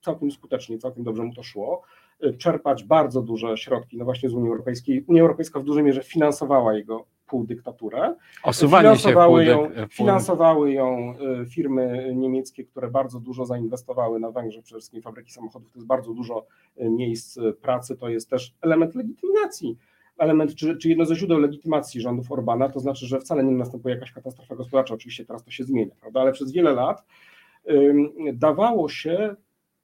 całkiem skutecznie, całkiem dobrze mu to szło, y, czerpać bardzo duże środki no właśnie z Unii Europejskiej. Unia Europejska w dużej mierze finansowała jego półdyktaturę. Osuwanie się Finansowały ją, w pół- finansowały ją y, firmy niemieckie, które bardzo dużo zainwestowały na Węgrzech, przede wszystkim fabryki samochodów, to jest bardzo dużo y, miejsc y, pracy, to jest też element legitymacji. Element, czy, czy jedno ze źródeł legitymacji rządów Orbana, to znaczy, że wcale nie następuje jakaś katastrofa gospodarcza, oczywiście teraz to się zmienia, prawda? ale przez wiele lat ym, dawało się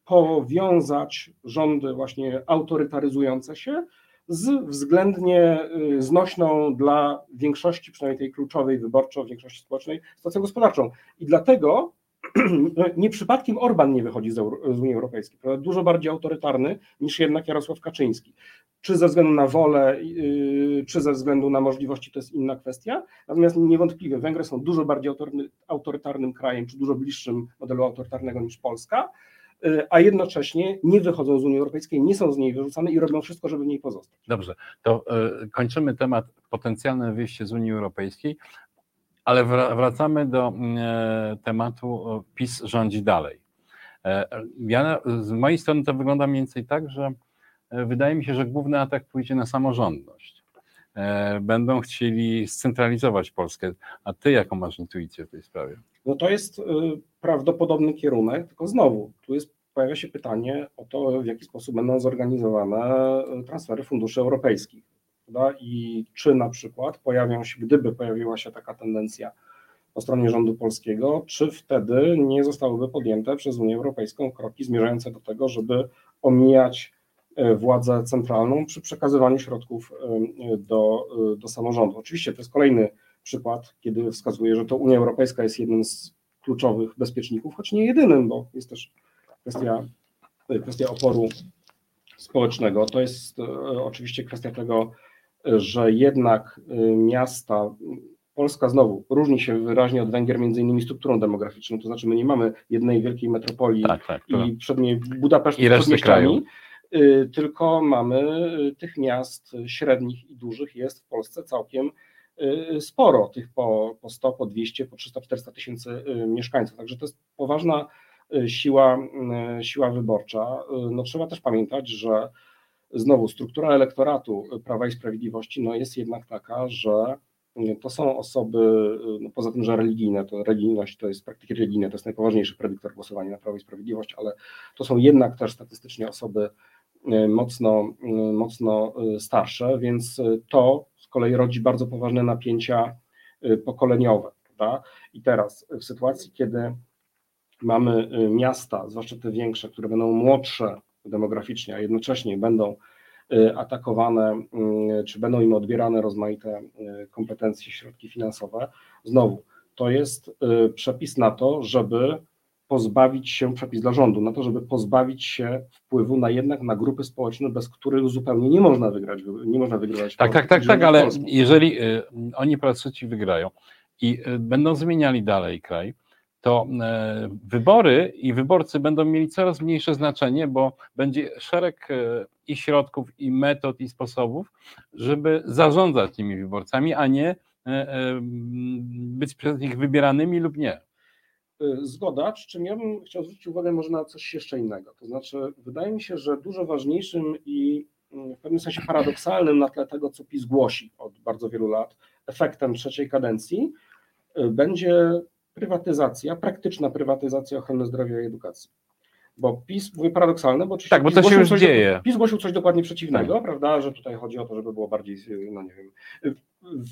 powiązać rządy właśnie autorytaryzujące się z względnie y, znośną dla większości, przynajmniej tej kluczowej wyborczo, większości społecznej, sytuacją gospodarczą. I dlatego nie przypadkiem Orban nie wychodzi z, Euro, z Unii Europejskiej, prawda? dużo bardziej autorytarny niż jednak Jarosław Kaczyński. Czy ze względu na wolę, yy, czy ze względu na możliwości, to jest inna kwestia. Natomiast niewątpliwie Węgry są dużo bardziej autorytarny, autorytarnym krajem, czy dużo bliższym modelu autorytarnego niż Polska, a jednocześnie nie wychodzą z Unii Europejskiej, nie są z niej wyrzucane i robią wszystko, żeby w niej pozostać. Dobrze, to y, kończymy temat potencjalne wyjście z Unii Europejskiej, ale wra- wracamy do y, tematu y, PiS rządzi dalej. E, Ja, z mojej strony to wygląda mniej więcej tak, że e, wydaje mi się, że główny atak pójdzie na samorządność. E, Będą chcieli scentralizować Polskę. A ty jaką masz intuicję w tej sprawie? No to jest y, prawdopodobny kierunek, tylko znowu, tu jest, pojawia się pytanie o to, w jaki sposób będą zorganizowane y, transfery funduszy europejskich. Prawda? I czy na przykład pojawią się, gdyby pojawiła się taka tendencja po stronie rządu polskiego, czy wtedy nie zostałyby podjęte przez Unię Europejską kroki zmierzające do tego, żeby omijać y, władzę centralną przy przekazywaniu środków y, do, do samorządu. Oczywiście to jest kolejny przykład, kiedy wskazuje, że to Unia Europejska jest jednym z kluczowych bezpieczników, choć nie jedynym, bo jest też kwestia, kwestia oporu społecznego. To jest e, oczywiście kwestia tego, e, że jednak e, miasta, Polska znowu różni się wyraźnie od Węgier między innymi strukturą demograficzną, to znaczy my nie mamy jednej wielkiej metropolii Tak, tak. I przedniej Budapesztu I z reszty y, tylko mamy tych miast średnich i dużych jest w Polsce całkiem sporo, tych po, po 100, po 200, po 300, 400 tysięcy y, mieszkańców. Także to jest poważna y, siła, y, siła wyborcza. Y, No, trzeba też pamiętać, że znowu struktura elektoratu Prawa i Sprawiedliwości no, jest jednak taka, że y, to są osoby, y, no poza tym, że religijne, to religijność to jest praktyki religijne, to jest najpoważniejszy predyktor głosowania na Prawo i Sprawiedliwość, ale to są jednak też statystycznie osoby mocno, mocno starsze, więc to kolei rodzi bardzo poważne napięcia pokoleniowe. Prawda? I teraz w sytuacji, kiedy mamy miasta, zwłaszcza te większe, które będą młodsze demograficznie, a jednocześnie będą atakowane, czy będą im odbierane rozmaite kompetencje, środki finansowe, znowu to jest przepis na to, żeby pozbawić się, przepis dla rządu, na to, żeby pozbawić się wpływu na jednak na grupy społeczne, bez których zupełnie nie można wygrać, nie można wygrać. Tak, tak, tak, tak, ale jeżeli y, oni trzeci wygrają i y, będą zmieniali dalej kraj, to y, wybory i wyborcy będą mieli coraz mniejsze znaczenie, bo będzie szereg i środków, i metod, i sposobów, żeby zarządzać tymi wyborcami, a nie być przez nich wybieranymi lub nie. Y, zgoda, przy czym ja bym chciał zwrócić uwagę może na coś jeszcze innego. To znaczy, wydaje mi się, że dużo ważniejszym i mm, w pewnym sensie paradoksalnym na tle tego, co PiS głosi od bardzo wielu lat, efektem trzeciej kadencji y, będzie prywatyzacja, praktyczna prywatyzacja ochrony zdrowia i edukacji. Bo PiS, mówię paradoksalne, bo oczywiście tak, bo to się już coś, dzieje. PiS głosił coś dokładnie przeciwnego, tak. prawda, że tutaj chodzi o to, żeby było bardziej, no nie wiem,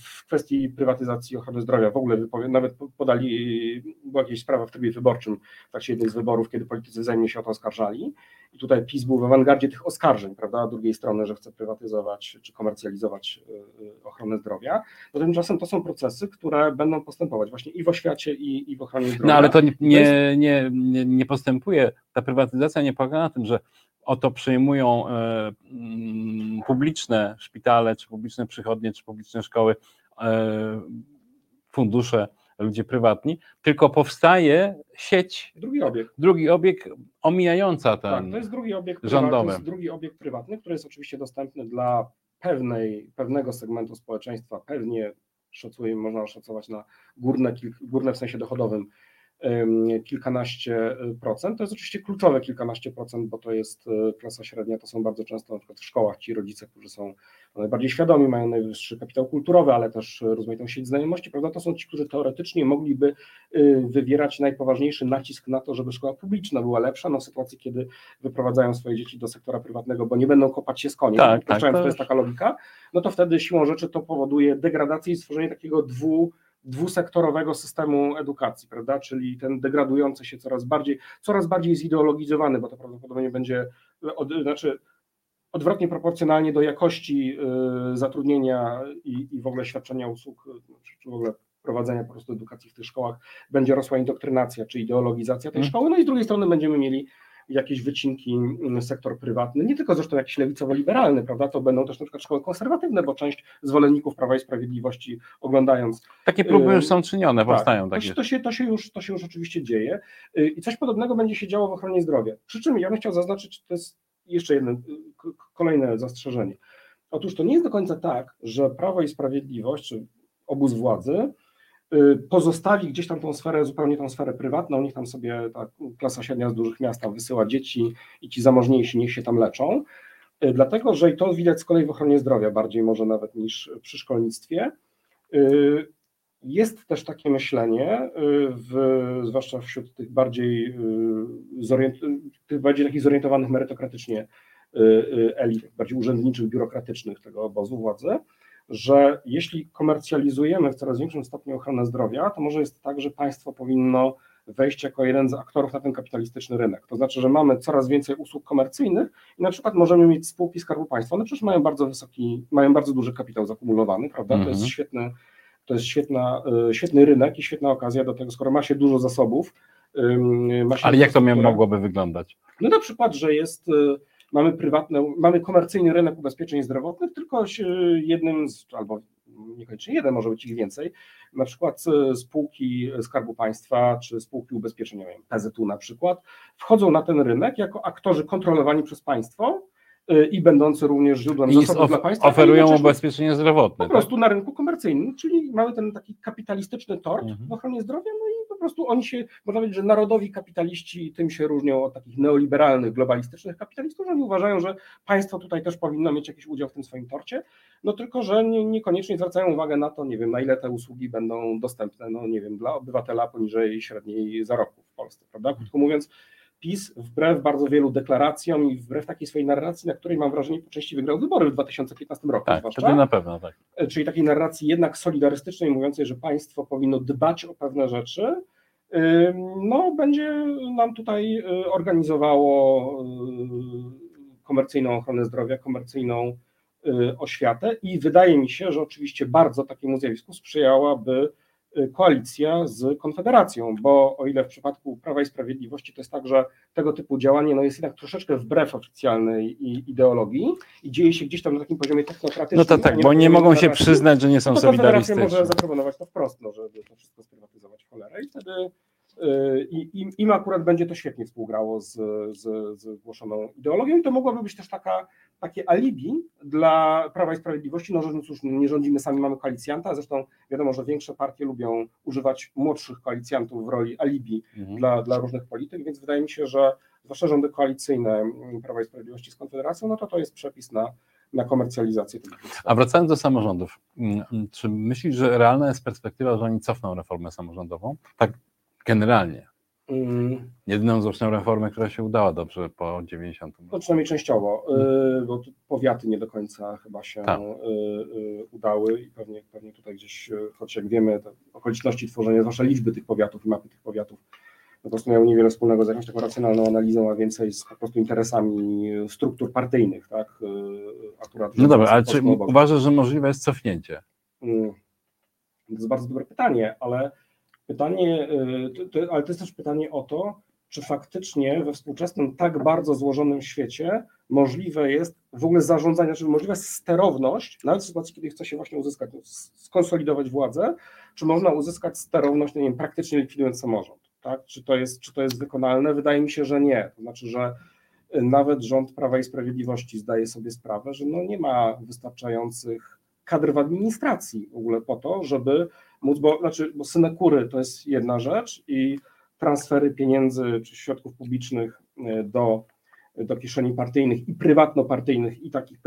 w kwestii prywatyzacji ochrony zdrowia. W ogóle wypowie, nawet podali, była jakaś sprawa w trybie wyborczym w trakcie jednej z wyborów, kiedy politycy wzajemnie się o to oskarżali. I tutaj PiS był w awangardzie tych oskarżeń, prawda, a drugiej strony, że chce prywatyzować czy komercjalizować y, y, ochronę zdrowia, no tymczasem to są procesy, które będą postępować właśnie i w oświacie i, i w ochronie zdrowia. No ale to nie, nie, nie, nie postępuje, ta prywatyzacja nie polega na tym, że oto przejmują e, mm, publiczne szpitale, czy publiczne przychodnie, czy publiczne szkoły, e, fundusze, ludzie prywatni, tylko powstaje sieć. Drugi obiekt. Drugi obiekt omijająca ten. Tak, to jest drugi obiekt rządowy. To jest drugi obiekt prywatny, który jest oczywiście dostępny dla pewnej, pewnego segmentu społeczeństwa, pewnie szacuje, można oszacować na górne, górne w sensie dochodowym kilkanaście procent. To jest oczywiście kluczowe kilkanaście procent, bo to jest e, klasa średnia, to są bardzo często na przykład w szkołach ci rodzice, którzy są najbardziej świadomi, mają najwyższy kapitał kulturowy, ale też rozmaitą sieć znajomości, prawda? To są ci, którzy teoretycznie mogliby e, wywierać najpoważniejszy nacisk na to, żeby szkoła publiczna była lepsza, no w sytuacji, kiedy wyprowadzają swoje dzieci do sektora prywatnego, bo nie będą kopać się z koniem, tak, tak, to jest taka logika, no to wtedy siłą rzeczy to powoduje degradację i stworzenie takiego dwu dwusektorowego systemu edukacji, prawda? Czyli ten degradujący się coraz bardziej, coraz bardziej zideologizowany, bo to prawdopodobnie będzie, od, znaczy odwrotnie proporcjonalnie do jakości y, zatrudnienia i, i w ogóle świadczenia usług, czy w ogóle prowadzenia po prostu edukacji w tych szkołach, będzie rosła indoktrynacja czy ideologizacja tej hmm. szkoły, no i z drugiej strony będziemy mieli jakieś wycinki mm, sektor prywatny, nie tylko zresztą jakiś lewicowo-liberalny, prawda, to będą też na przykład szkoły konserwatywne, bo część zwolenników Prawa i Sprawiedliwości oglądając... Takie próby już są czynione, tak, powstają takie. To, się, to, się już, to się już oczywiście dzieje y, i coś podobnego będzie się działo w ochronie zdrowia. Przy czym ja bym chciał zaznaczyć, to jest jeszcze jedno, y, kolejne zastrzeżenie. Otóż to nie jest do końca tak, że Prawo i Sprawiedliwość, czy obóz władzy, Y, pozostawi gdzieś tam tą sferę, zupełnie tą sferę prywatną, niech tam sobie ta klasa średnia z dużych miast wysyła dzieci i ci zamożniejsi niech się tam leczą, y, dlatego, że i to widać z kolei w ochronie zdrowia bardziej może nawet niż przy szkolnictwie, y, jest też takie myślenie, w, zwłaszcza wśród tych bardziej, tych bardziej takich zorientowanych merytokratycznie elit, bardziej urzędniczych, biurokratycznych tego obozu władzy, że jeśli komercjalizujemy w coraz większym stopniu ochronę zdrowia, to może jest tak, że państwo powinno wejść jako jeden z aktorów na ten kapitalistyczny rynek. To znaczy, że mamy coraz więcej usług komercyjnych i na przykład możemy mieć spółki Skarbu Państwa, one przecież mają bardzo wysoki, mają bardzo duży kapitał zakumulowany, prawda? To jest mhm. świetny, to jest świetna, e, świetny rynek i świetna okazja do tego, skoro ma się dużo zasobów. Ale jak to mogłoby wyglądać? No na przykład, że jest e, mamy prywatne, mamy komercyjny rynek ubezpieczeń zdrowotnych, tylko jednym z, albo niekoniecznie jeden, może być ich więcej, na przykład spółki Skarbu Państwa czy spółki ubezpieczeniowe, PZU na przykład, wchodzą na ten rynek jako aktorzy kontrolowani przez państwo, Y, i będące również źródłem zasobów dla państwa. Oferują ubezpieczenie zdrowotne. Po tak? prostu na rynku komercyjnym, czyli mamy ten taki kapitalistyczny tort mhm. w ochronie zdrowia, no prostu oni się, można powiedzieć, że narodowi kapitaliści tym się różnią od takich neoliberalnych, globalistycznych kapitalistów, że oni uważają, że państwo tutaj też powinno mieć jakiś udział w tym swoim torcie, no tylko, że nie, niekoniecznie zwracają uwagę na to, nie wiem, na ile te usługi będą dostępne, no nie wiem, dla obywatela poniżej średniej zarobku w Polsce, prawda? Krótko mówiąc, PiS wbrew bardzo wielu deklaracjom i wbrew takiej swojej narracji, na której mam wrażenie po części wygrał wybory w 2015 roku. Tak, zwłaszcza, wtedy na pewno, tak. czyli takiej narracji jednak solidarystycznej, mówiącej, że państwo powinno dbać o pewne rzeczy, no będzie nam tutaj y, organizowało y, komercyjną ochronę zdrowia, komercyjną y, oświatę i wydaje mi się, że oczywiście bardzo takiemu zjawisku sprzyjałaby koalicja z Konfederacją, bo o ile w przypadku Prawa i Sprawiedliwości to jest tak, że tego typu działanie no jest jednak troszeczkę wbrew oficjalnej ideologii i dzieje się gdzieś tam na takim poziomie technokratycznym. No to tak, nie bo nie mogą się przyznać, że nie są no to Konfederacja solidarystyczni. może zaproponować to wprost, no, żeby to wszystko sprywatyzować w cholerę i wtedy i, im, im akurat będzie to świetnie współgrało z, z, z głoszoną ideologią i to mogłaby być też taka, takie alibi dla Prawa i Sprawiedliwości, no że cóż, nie rządzimy sami, mamy koalicjanta, zresztą wiadomo, że większe partie lubią używać młodszych koalicjantów w roli alibi Mhm. dla, dla różnych polityk, więc wydaje mi się, że zwłaszcza rządy koalicyjne Prawa i Sprawiedliwości z Konfederacją, no to to jest przepis na, na komercjalizację. A wracając do samorządów, mm, czy myślisz, że realna jest perspektywa, że oni cofną reformę samorządową? Tak generalnie. Mm. Jedyną zresztą reformę, która się udała dobrze po 90. No przynajmniej częściowo, y, bo powiaty nie do końca chyba się Tak. y, y, udały i pewnie, pewnie tutaj gdzieś, choć jak wiemy, te okoliczności tworzenia, zwłaszcza liczby tych powiatów i mapy tych powiatów, po prostu miały niewiele wspólnego z jakąś taką racjonalną analizą, a więcej z po prostu interesami struktur partyjnych, tak? Akurat No dobra, ale czy obok. uważasz, że możliwe jest cofnięcie? Mm. To jest bardzo dobre pytanie, ale pytanie, to, ale to jest też pytanie o to, czy faktycznie we współczesnym tak bardzo złożonym świecie możliwe jest w ogóle zarządzanie, czy możliwa jest sterowność, nawet w sytuacji, kiedy chce się właśnie uzyskać, skonsolidować władzę, czy można uzyskać sterowność, no nie wiem, praktycznie likwidując samorząd, tak? Czy to jest, czy to jest wykonalne? Wydaje mi się, że nie. To znaczy, że y, nawet rząd Prawa i Sprawiedliwości zdaje sobie sprawę, że no nie ma wystarczających kadr w administracji w ogóle po to, żeby móc, bo, znaczy, bo synekury to jest jedna rzecz i transfery pieniędzy czy środków publicznych y, do, do kieszeni partyjnych i prywatnopartyjnych i takich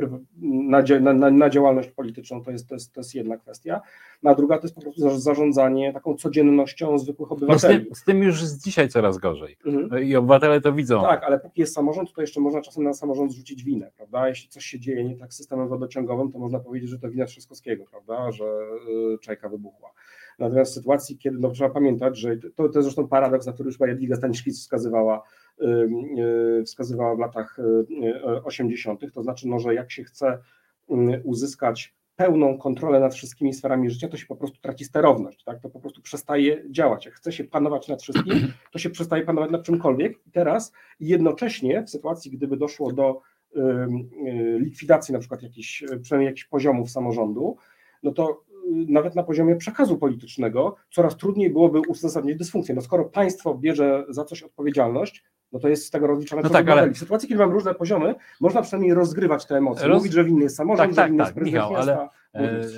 na, na, na, działalność polityczną to jest, to, jest, to jest jedna kwestia, no, a druga to jest po prostu za- zarządzanie taką codziennością zwykłych No z, obywateli. tym, z tym już jest dzisiaj coraz gorzej. Mhm. I obywatele to widzą. Tak, ale póki jest samorząd, to jeszcze można czasem na samorząd zrzucić winę, prawda? Jeśli coś się dzieje nie tak z systemem wodociągowym, to można powiedzieć, że to wina Trzaskowskiego, prawda? Że y, czajka wybuchła. Natomiast w sytuacji, kiedy no, trzeba pamiętać, że to, to jest zresztą paradoks, na który już Jadwiga Staniszkic wskazywała, wskazywała w latach y, y, 80., to znaczy, no, że jak się chce y, uzyskać pełną kontrolę nad wszystkimi sferami życia, to się po prostu traci sterowność, tak? To po prostu przestaje działać. Jak chce się panować nad wszystkim, to się przestaje panować nad czymkolwiek. I teraz jednocześnie w sytuacji, gdyby doszło do y, likwidacji na przykład jakichś, y, przynajmniej jakichś poziomów samorządu, no to y, nawet na poziomie przekazu politycznego coraz trudniej byłoby uzasadnić dysfunkcję. No skoro państwo bierze za coś odpowiedzialność, no to jest z tego rozliczane No tak, ale-. W sytuacji, kiedy mam różne poziomy, można przynajmniej rozgrywać te emocje. Roz- Mówić, że winny jest samorząd, Tak, że tak, winny tak, jest Michał, miasta. E, Mówić.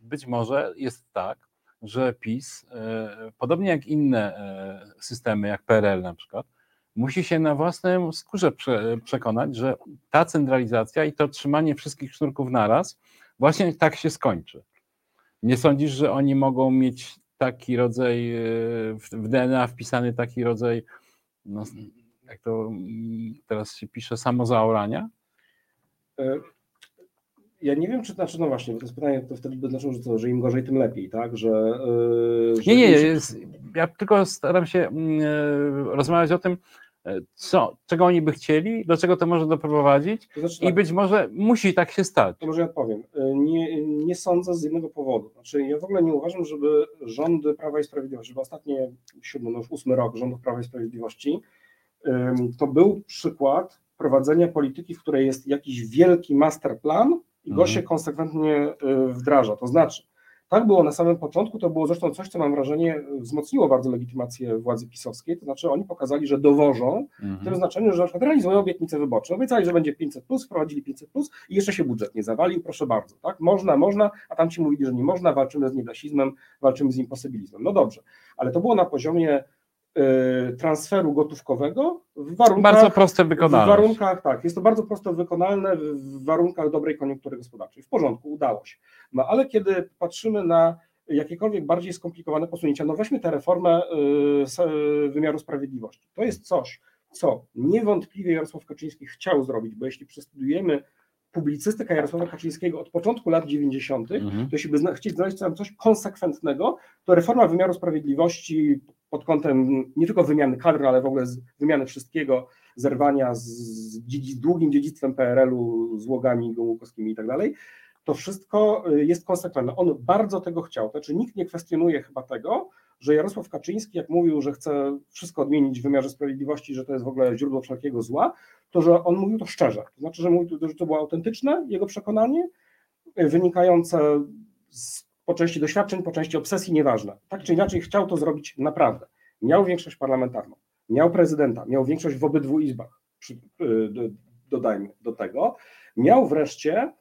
Być może jest tak, że PiS, e, podobnie jak inne e, systemy, jak PRL na przykład, musi się na własnym skórze prze, przekonać, że ta centralizacja i to trzymanie wszystkich sznurków naraz właśnie tak się skończy. Nie sądzisz, że oni mogą mieć taki rodzaj, e, w w DNA wpisany taki rodzaj, no, jak to mm, teraz się pisze, samozaorania? E, Ja nie wiem, czy znaczy, no właśnie, bo to jest pytanie, to wtedy by znaczyło, że, że im gorzej, tym lepiej, tak? Że, e, że Nie, nie, jest, ja tylko staram się e, rozmawiać o tym, co, czego oni by chcieli, do czego to może doprowadzić to znaczy, i tak, być może musi tak się stać. To może ja odpowiem. Y, Nie, nie sądzę z jednego powodu. Znaczy, ja w ogóle nie uważam, żeby rządy Prawa i Sprawiedliwości, żeby ostatnie siódmy, no już ósmy rok rządów Prawa i Sprawiedliwości, to był przykład prowadzenia polityki, w której jest jakiś wielki masterplan i go Mhm. się konsekwentnie y, wdraża. To znaczy, tak było na samym początku, to było zresztą coś, co mam wrażenie wzmocniło bardzo legitymację władzy pisowskiej, to znaczy oni pokazali, że dowożą w tym Mhm. znaczeniu, że na przykład realizują obietnice wyborcze. Obiecali, że będzie 500, plus, wprowadzili 500 plus i jeszcze się budżet nie zawalił, proszę bardzo. Tak? Można, można, a tam ci mówili, że nie można, walczymy z niedasizmem, walczymy z imposybilizmem. No dobrze, ale to było na poziomie transferu gotówkowego w warunkach. Bardzo proste w wykonalne. warunkach, tak, jest to bardzo prosto wykonalne w- w warunkach dobrej koniunktury gospodarczej. W porządku, udało się. No ale kiedy patrzymy na jakiekolwiek bardziej skomplikowane posunięcia, no weźmy tę reformę y, y, wymiaru sprawiedliwości. To jest coś, co niewątpliwie Jarosław Kaczyński chciał zrobić, bo jeśli przestudiujemy publicystykę Jarosława Kaczyńskiego od początku lat 90., Mhm. to jeśli by zna, chcieć znaleźć tam coś konsekwentnego, to reforma wymiaru sprawiedliwości pod kątem nie tylko wymiany kadr, ale w ogóle wymiany wszystkiego, zerwania z, długim dziedzictwem PRL-u, złogami gomułkowskimi i tak dalej, to wszystko y, jest konsekwentne. On bardzo tego chciał. Znaczy nikt nie kwestionuje chyba tego, że Jarosław Kaczyński, jak mówił, że chce wszystko odmienić w wymiarze sprawiedliwości, że to jest w ogóle źródło wszelkiego zła, to że on mówił to szczerze. To znaczy, że mówił, że to było autentyczne jego przekonanie, y, wynikające z, po części doświadczeń, po części obsesji, nieważne. Tak czy inaczej chciał to zrobić naprawdę. Miał większość parlamentarną, miał prezydenta, miał większość w obydwu izbach, y, do- dodajmy do tego. Miał wreszcie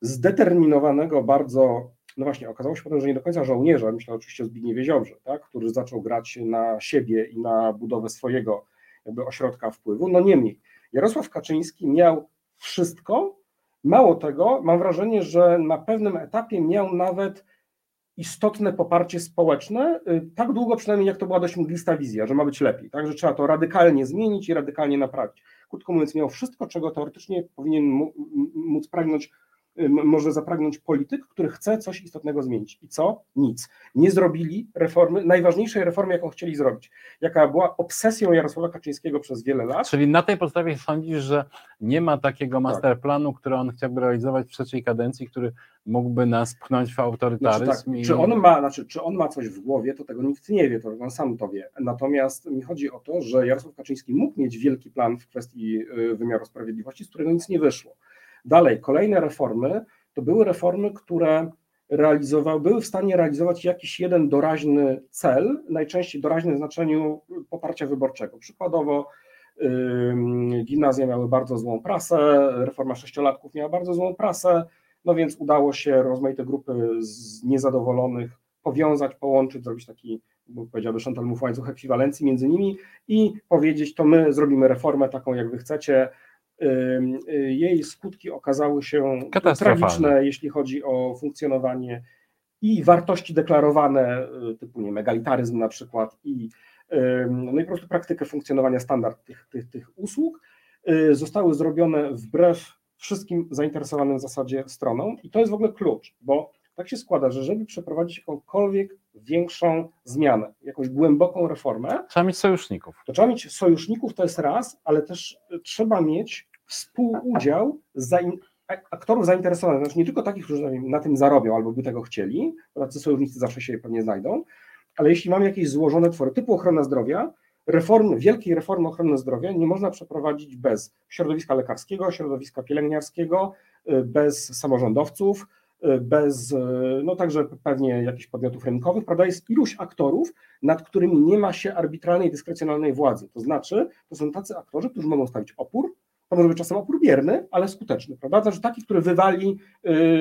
zdeterminowanego bardzo, no właśnie, okazało się potem, że nie do końca żołnierza, myślę oczywiście o Zbigniewie Ziobrze, tak, który zaczął grać na siebie i na budowę swojego jakby ośrodka wpływu. No niemniej, Jarosław Kaczyński miał wszystko, mało tego, mam wrażenie, że na pewnym etapie miał nawet istotne poparcie społeczne, y, tak długo przynajmniej jak to była dość mglista wizja, że ma być lepiej, tak, że trzeba to radykalnie zmienić i radykalnie naprawić. Krótko mówiąc, miał wszystko, czego teoretycznie powinien móc pragnąć, może zapragnąć polityk, który chce coś istotnego zmienić. I co? Nic. Nie zrobili reformy, najważniejszej reformy, jaką chcieli zrobić, jaka była obsesją Jarosława Kaczyńskiego przez wiele lat. Czyli na tej podstawie sądzisz, że nie ma takiego masterplanu, który on chciałby realizować w trzeciej kadencji, który mógłby nas pchnąć w Znaczy, autorytaryzm? tak, i... czy, on ma, znaczy, czy on ma coś w głowie, to tego nikt nie wie, to on sam to wie. Natomiast mi chodzi o to, że Jarosław Kaczyński mógł mieć wielki plan w kwestii y, wymiaru sprawiedliwości, z którego nic nie wyszło. Dalej, kolejne reformy to były reformy, które realizowały, były w stanie realizować jakiś jeden doraźny cel, najczęściej doraźny w znaczeniu poparcia wyborczego. Przykładowo ym, gimnazja miały bardzo złą prasę, reforma sześciolatków miała bardzo złą prasę, no więc udało się rozmaite grupy z niezadowolonych powiązać, połączyć, zrobić taki, bo powiedziałby Chantal Mouffe, łańcuch ekwiwalencji między nimi i powiedzieć, to my zrobimy reformę taką, jak wy chcecie. Y, Jej skutki okazały się tragiczne, jeśli chodzi o funkcjonowanie i wartości deklarowane, y, typu nie, wiem, egalitaryzm na przykład, i, no i po prostu praktykę funkcjonowania standard tych, tych, tych usług y, zostały zrobione wbrew wszystkim zainteresowanym w zasadzie stronom i to jest w ogóle klucz, bo tak się składa, że żeby przeprowadzić jakąkolwiek większą zmianę, jakąś głęboką reformę, Trzeba mieć sojuszników. to trzeba mieć sojuszników, to jest raz, ale też trzeba mieć współudział zain- aktorów zainteresowanych, znaczy nie tylko takich, którzy na tym zarobią albo by tego chcieli, bo tacy sojusznicy zawsze się pewnie znajdą, ale jeśli mamy jakieś złożone twory typu ochrona zdrowia, reformy, wielkiej reformy ochrony zdrowia nie można przeprowadzić bez środowiska lekarskiego, środowiska pielęgniarskiego, y, bez samorządowców, bez, y, no także pewnie jakichś podmiotów rynkowych, prawda, jest iluś aktorów, nad którymi nie ma się arbitralnej, dyskrecjonalnej władzy, to znaczy to są tacy aktorzy, którzy mogą stawić opór, to może być czasem opór bierny, ale skuteczny, prawda, znaczy taki, który wywali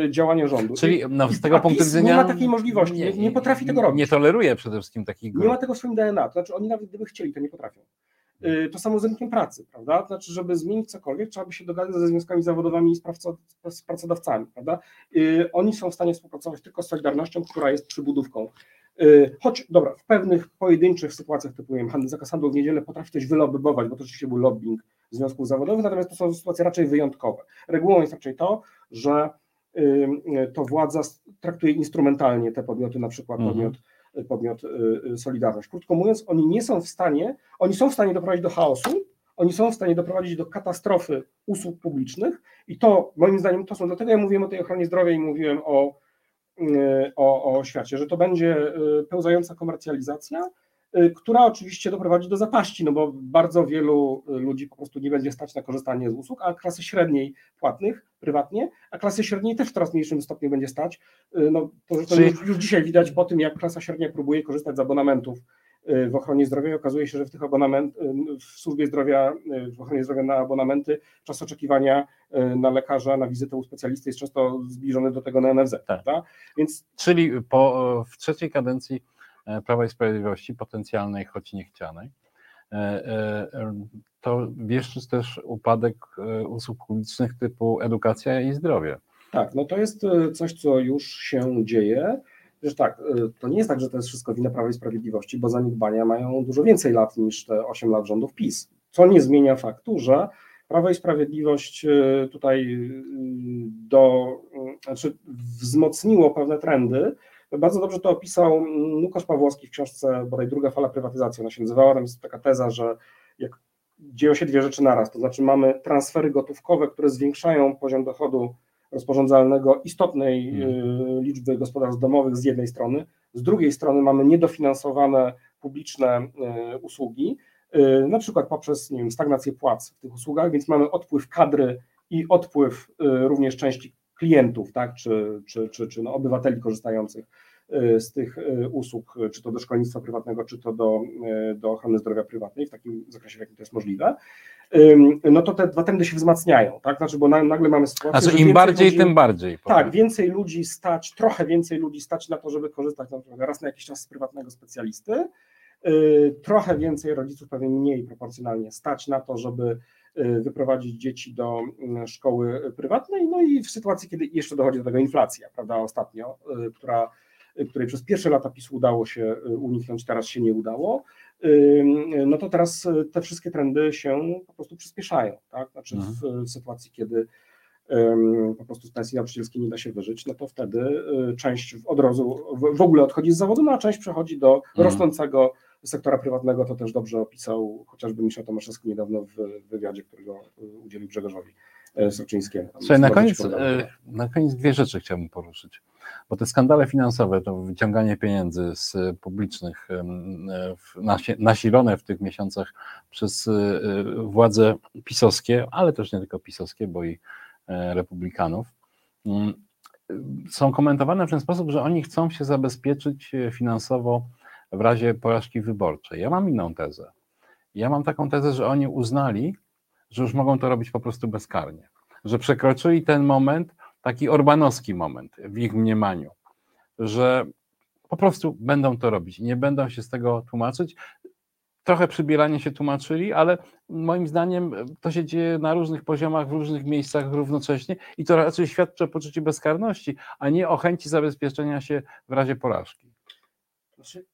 y, działanie rządu. Czyli no, z tego punktu widzenia. Nie ma takiej możliwości, nie, nie potrafi tego robić. Nie toleruje przede wszystkim takich grup. Nie ma tego w swoim DNA, to znaczy oni nawet gdyby chcieli, to nie potrafią. Y, To samo z rynkiem pracy, prawda? To znaczy, żeby zmienić cokolwiek, trzeba by się dogadać ze związkami zawodowymi i z, pracod- z pracodawcami, prawda? Y, Oni są w stanie współpracować tylko z Solidarnością, która jest przybudówką. Y, Choć, dobra, w pewnych pojedynczych sytuacjach, typu nie wiem, zakaz handlu w niedzielę potrafi coś wylobbywać, bo to rzeczywiście był lobbying związków zawodowych, natomiast to są sytuacje raczej wyjątkowe. Regułą jest raczej to, że to władza traktuje instrumentalnie te podmioty, na przykład Mhm. podmiot podmiot y, y, Solidarność. Krótko mówiąc, oni nie są w stanie, oni są w stanie doprowadzić do chaosu, oni są w stanie doprowadzić do katastrofy usług publicznych i to moim zdaniem to są, dlatego ja mówiłem o tej ochronie zdrowia i mówiłem o, y, o, o że to będzie pełzająca komercjalizacja, która oczywiście doprowadzi do zapaści, no bo bardzo wielu y, ludzi po prostu nie będzie stać na korzystanie z usług, a klasy średniej płatnych prywatnie, a klasy średniej też w coraz mniejszym stopniu będzie stać. Y, No, to zresztą Czyli- już, już dzisiaj widać po tym, jak klasa średnia próbuje korzystać z abonamentów y, w ochronie zdrowia i okazuje się, że w tych abonament, y, w służbie zdrowia, y, w ochronie zdrowia na abonamenty czas oczekiwania y, na lekarza, na wizytę u specjalisty jest często zbliżony do tego na NFZ, prawda? Więc Czyli po, w trzeciej kadencji Prawa i Sprawiedliwości, potencjalnej, choć niechcianej, e, e, to wieszczy też upadek e, usług publicznych typu edukacja i zdrowie. Tak, no to jest coś, co już się dzieje. Tak, to nie jest tak, że to jest wszystko wina Prawa i Sprawiedliwości, bo zaniedbania mają dużo więcej lat niż te 8 lat rządów PiS. Co nie zmienia faktu, że Prawo i Sprawiedliwość tutaj do, znaczy wzmocniło pewne trendy. Bardzo dobrze to opisał Łukasz Pawłowski w książce bodaj druga fala prywatyzacji, ona się nazywała, tam jest taka teza, że jak dzieją się dwie rzeczy naraz, to znaczy mamy transfery gotówkowe, które zwiększają poziom dochodu rozporządzalnego istotnej hmm. liczby gospodarstw domowych z jednej strony, z drugiej strony mamy niedofinansowane publiczne y, usługi, y, na przykład poprzez nie wiem, stagnację płac w tych usługach, więc mamy odpływ kadry i odpływ również części klientów, tak, czy, czy, czy, czy no, obywateli korzystających Y, z tych y, usług, czy to do szkolnictwa prywatnego, czy to do, y, do ochrony zdrowia prywatnej, w takim zakresie, w jakim to jest możliwe, no to te dwa trendy się wzmacniają, tak? Znaczy, bo nagle mamy sytuację. Znaczy, im bardziej, ludzi, tym bardziej. Powiem. Tak, więcej ludzi stać, trochę więcej ludzi stać na to, żeby korzystać na przykład raz na jakiś czas z prywatnego specjalisty. Trochę więcej rodziców, pewnie mniej proporcjonalnie, stać na to, żeby wyprowadzić dzieci do szkoły prywatnej. No i w sytuacji, kiedy jeszcze dochodzi do tego inflacja, prawda, ostatnio, która której przez pierwsze lata PiSu udało się y, uniknąć, teraz się nie udało, no to teraz y, te wszystkie trendy się po prostu przyspieszają. Tak? Znaczy w, mhm. w sytuacji, kiedy po prostu z pensji nauczycielskiej nie da się wyżyć, no to wtedy y, część od razu w ogóle odchodzi z zawodu, no a część przechodzi do mhm. rosnącego sektora prywatnego, to też dobrze opisał chociażby Michał Tomaszewski niedawno w wywiadzie, którego udzielił Grzegorzowi e, Soczyńskiemu. Słuchaj, na koniec, e, na koniec dwie rzeczy chciałbym poruszyć. Bo te skandale finansowe, to wyciąganie pieniędzy z publicznych, nasilone w tych miesiącach przez władze pisowskie, ale też nie tylko pisowskie, bo i republikanów, mm, są komentowane w ten sposób, że oni chcą się zabezpieczyć finansowo w razie porażki wyborczej. Ja mam inną tezę. Ja mam taką tezę, że oni uznali, że już mogą to robić po prostu bezkarnie. Że przekroczyli ten moment, taki orbanowski moment w ich mniemaniu, że po prostu będą to robić, nie będą się z tego tłumaczyć. Trochę przybieranie się tłumaczyli, ale moim zdaniem to się dzieje na różnych poziomach, w różnych miejscach równocześnie i to raczej świadczy o poczuciu bezkarności, a nie o chęci zabezpieczenia się w razie porażki. Znaczy,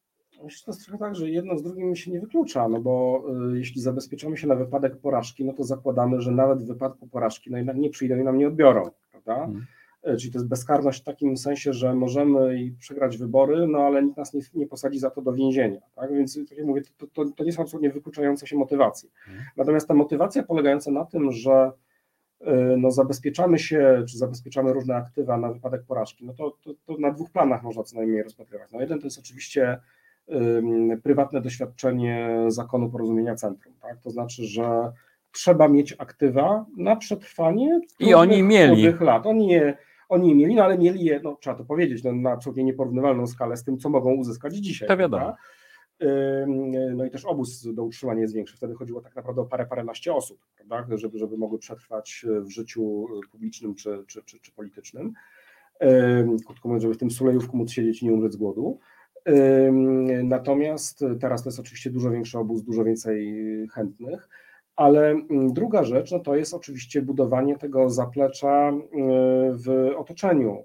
myślę, że to jest trochę tak, że jedno z drugim się nie wyklucza, no bo y, jeśli zabezpieczamy się na wypadek porażki, no to zakładamy, że nawet w wypadku porażki no jednak nie przyjdą i nam nie odbiorą prawda? Hmm. Czyli to jest bezkarność w takim sensie, że możemy i przegrać wybory, no ale nikt nas nie, nie posadzi za to do więzienia. Tak? Więc tak jak mówię, to, to, to nie są absolutnie wykluczające się motywacje. Hmm. Natomiast ta motywacja polegająca na tym, że y, no, zabezpieczamy się, czy zabezpieczamy różne aktywa na wypadek porażki, no to, to, to na dwóch planach można co najmniej rozpatrywać. No, jeden to jest oczywiście prywatne doświadczenie zakonu porozumienia centrum. Tak? To znaczy, że trzeba mieć aktywa na przetrwanie I oni mieli. lat. Oni je, oni je mieli, no ale mieli je, no, trzeba to powiedzieć, no, na absolutnie nieporównywalną skalę z tym, co mogą uzyskać dzisiaj. To wiadomo. No i też obóz do utrzymania jest większy. Wtedy chodziło tak naprawdę o parę, paręnaście osób, prawda? Żeby, żeby mogły przetrwać w życiu publicznym czy, czy, czy, czy politycznym. Krótko mówiąc, żeby w tym sulejówku móc siedzieć i nie umrzeć z głodu. Natomiast teraz to jest oczywiście dużo większy obóz, dużo więcej chętnych. Ale mm, druga rzecz no to jest oczywiście budowanie tego zaplecza y, w otoczeniu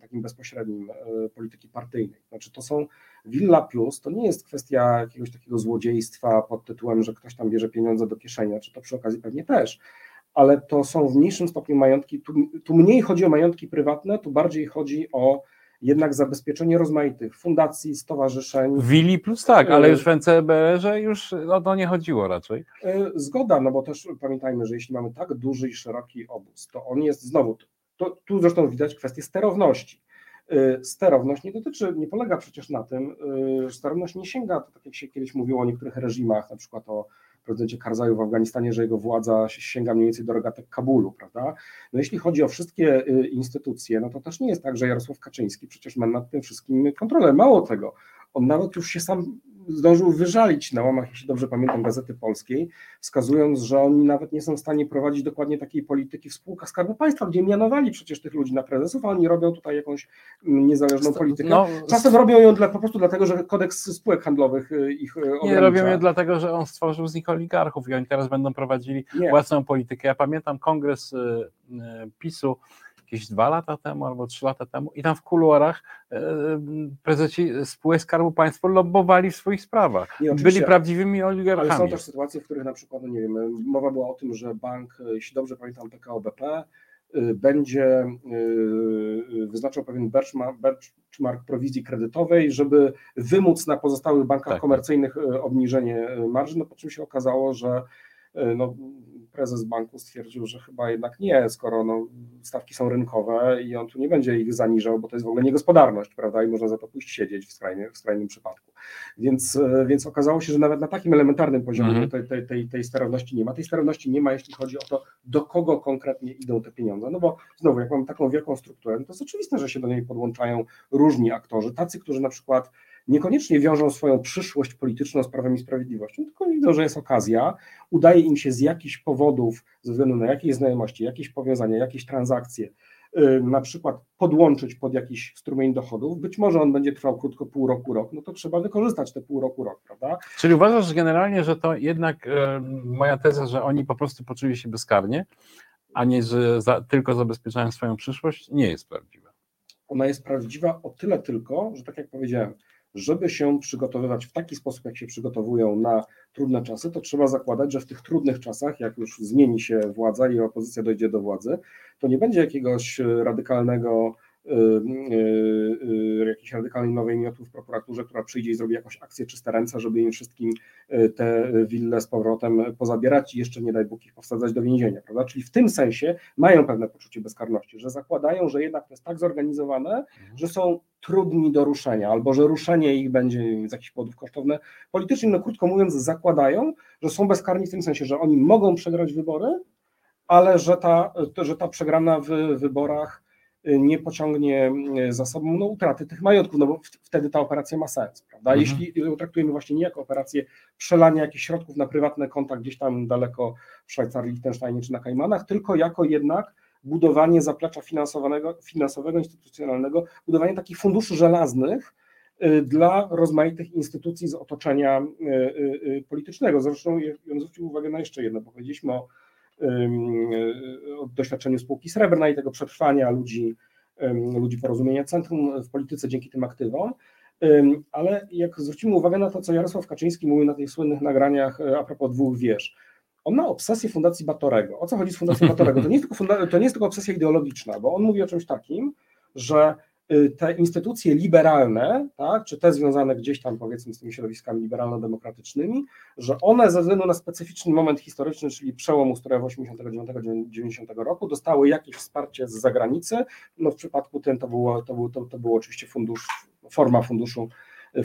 takim bezpośrednim y, polityki partyjnej. Znaczy to są Villa Plus, to nie jest kwestia jakiegoś takiego złodziejstwa pod tytułem, że ktoś tam bierze pieniądze do kieszeni, czy to przy okazji pewnie też, ale to są w mniejszym stopniu majątki, tu, tu mniej chodzi o majątki prywatne, tu bardziej chodzi o jednak zabezpieczenie rozmaitych fundacji, stowarzyszeń. Wili plus tak, ale już w NCBR-ze już o to nie chodziło raczej. E, zgoda, no bo też pamiętajmy, że jeśli mamy tak duży i szeroki obóz, to on jest znowu, to, tu zresztą widać kwestię sterowności. E, sterowność nie dotyczy, nie polega przecież na tym, e, sterowność nie sięga, to tak jak się kiedyś mówiło o niektórych reżimach, na przykład o prezydencie Karzaju w Afganistanie, że jego władza sięga mniej więcej do rogatek Kabulu, prawda? No jeśli chodzi o wszystkie y, instytucje, no to też nie jest tak, że Jarosław Kaczyński przecież ma nad tym wszystkim kontrolę. Mało tego, on nawet już się sam zdążył wyżalić na łamach, jeśli dobrze pamiętam, Gazety Polskiej, wskazując, że oni nawet nie są w stanie prowadzić dokładnie takiej polityki w spółkach Skarbu Państwa, gdzie mianowali przecież tych ludzi na prezesów, a oni robią tutaj jakąś mm, niezależną politykę. No, Czasem robią ją dla, po prostu dlatego, że kodeks spółek handlowych y, ich y, ogranicza. Nie, robią ją dlatego, że on stworzył z nich oligarchów i oni teraz będą prowadzili nie. własną politykę. Ja pamiętam kongres y, PiSu jakieś dwa lata temu albo trzy lata temu i tam w kuluarach e, prezesi spółek Skarbu Państwa lobbowali w swoich sprawach. Nie, Byli prawdziwymi Ale są oligarchami. też sytuacje, w których na przykład, no nie wiem, mowa była o tym, że bank, jeśli dobrze pamiętam, PKO BP, y, będzie y, wyznaczał pewien benchmark, prowizji kredytowej, żeby wymóc na pozostałych bankach Tak. komercyjnych y, obniżenie marży, no po czym się okazało, że no, prezes banku stwierdził, że chyba jednak nie, skoro no, stawki są rynkowe i on tu nie będzie ich zaniżał, bo to jest w ogóle niegospodarność, prawda, i można za to pójść siedzieć w, skrajnie, w skrajnym przypadku. Więc, e, więc okazało się, że nawet na takim elementarnym poziomie Mhm. tej, tej, tej, tej sterowności nie ma. Tej sterowności nie ma, jeśli chodzi o to, do kogo konkretnie idą te pieniądze. No bo znowu, jak mamy taką wielką strukturę, no to jest oczywiste, że się do niej podłączają różni aktorzy, tacy, którzy na przykład niekoniecznie wiążą swoją przyszłość polityczną z prawem i sprawiedliwością, tylko widzą, że jest okazja, udaje im się z jakichś powodów, ze względu na jakieś znajomości, jakieś powiązania, jakieś transakcje, y, na przykład podłączyć pod jakiś strumień dochodów, być może on będzie trwał krótko pół roku, rok, no to trzeba wykorzystać te pół roku, rok, prawda? Czyli uważasz generalnie, że to jednak e, moja teza, że oni po prostu poczuli się bezkarnie, a nie, że za, tylko zabezpieczają swoją przyszłość, nie jest prawdziwa. Ona jest prawdziwa o tyle tylko, że tak jak powiedziałem, żeby się przygotowywać w taki sposób, jak się przygotowują na trudne czasy, to trzeba zakładać, że w tych trudnych czasach, jak już zmieni się władza i opozycja dojdzie do władzy, to nie będzie jakiegoś radykalnego, jakiejś radykalnej nowej miotu w prokuraturze, która przyjdzie i zrobi jakąś akcję czyste ręce, żeby im wszystkim y, te wille z powrotem pozabierać i jeszcze nie daj Bóg ich powsadzać do więzienia, prawda? Czyli w tym sensie mają pewne poczucie bezkarności, że zakładają, że jednak to jest tak zorganizowane, że są trudni do ruszenia, albo że ruszenie ich będzie z jakichś powodów kosztowne politycznie, no krótko mówiąc, zakładają, że są bezkarni w tym sensie, że oni mogą przegrać wybory, ale że ta, że ta przegrana w wyborach y, nie pociągnie y, za sobą no, utraty tych majątków, no bo wtedy ta operacja ma sens, prawda? Mhm. Jeśli ją traktujemy właśnie nie jako operację przelania jakichś środków na prywatne konta gdzieś tam daleko w Szwajcarii, Liechtensteinie czy na Kajmanach, tylko jako jednak budowanie zaplecza finansowego, finansowego, instytucjonalnego, budowanie takich funduszy żelaznych y, dla rozmaitych instytucji z otoczenia y, politycznego. Zresztą ja zwrócił uwagę na jeszcze jedno, bo powiedzieliśmy o doświadczeniu spółki srebrnej i tego przetrwania ludzi, ludzi porozumienia centrum w polityce dzięki tym aktywom. Ale jak zwrócimy uwagę na to, co Jarosław Kaczyński mówił na tych słynnych nagraniach y, a propos dwóch wież, on ma obsesję Fundacji Batorego. O co chodzi z Fundacją Batorego? To nie jest tylko, funda- to nie jest tylko obsesja ideologiczna, bo on mówi o czymś takim, że te instytucje liberalne, tak, czy te związane gdzieś tam powiedzmy z tymi środowiskami liberalno-demokratycznymi, że one ze względu na specyficzny moment historyczny, czyli przełom ustrojowy 89-90 roku, dostały jakieś wsparcie z zagranicy. No w przypadku tym to było, to było, to, to było oczywiście fundusz, forma funduszu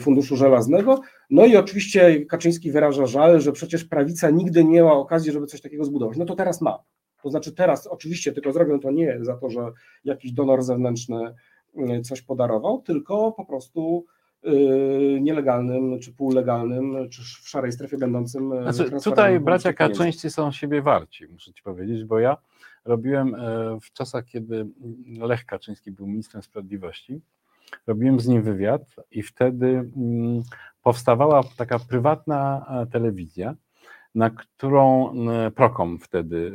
Funduszu Żelaznego. No i oczywiście Kaczyński wyraża żal, że przecież prawica nigdy nie miała okazji, żeby coś takiego zbudować. No to teraz ma. To znaczy teraz oczywiście tylko zrobią to nie za to, że jakiś donor zewnętrzny y, coś podarował, tylko po prostu y, nielegalnym, czy półlegalnym, czy w szarej strefie będącym. y, Znaczy, tutaj bracia. Kaczyńscy są siebie warci, muszę ci powiedzieć, bo ja robiłem e, w czasach, kiedy Lech Kaczyński był ministrem sprawiedliwości, robiłem z nim wywiad i wtedy mm, powstawała taka prywatna e, telewizja, na którą e, Prokom wtedy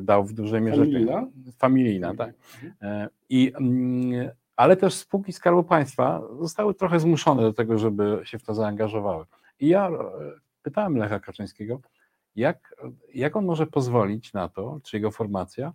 dał w dużej mierze Familijna? Familijna, tak. Mhm. I, mm, ale też spółki Skarbu Państwa zostały trochę zmuszone do tego, żeby się w to zaangażowały. I ja e, pytałem Lecha Kaczyńskiego, jak, jak on może pozwolić na to, czy jego formacja,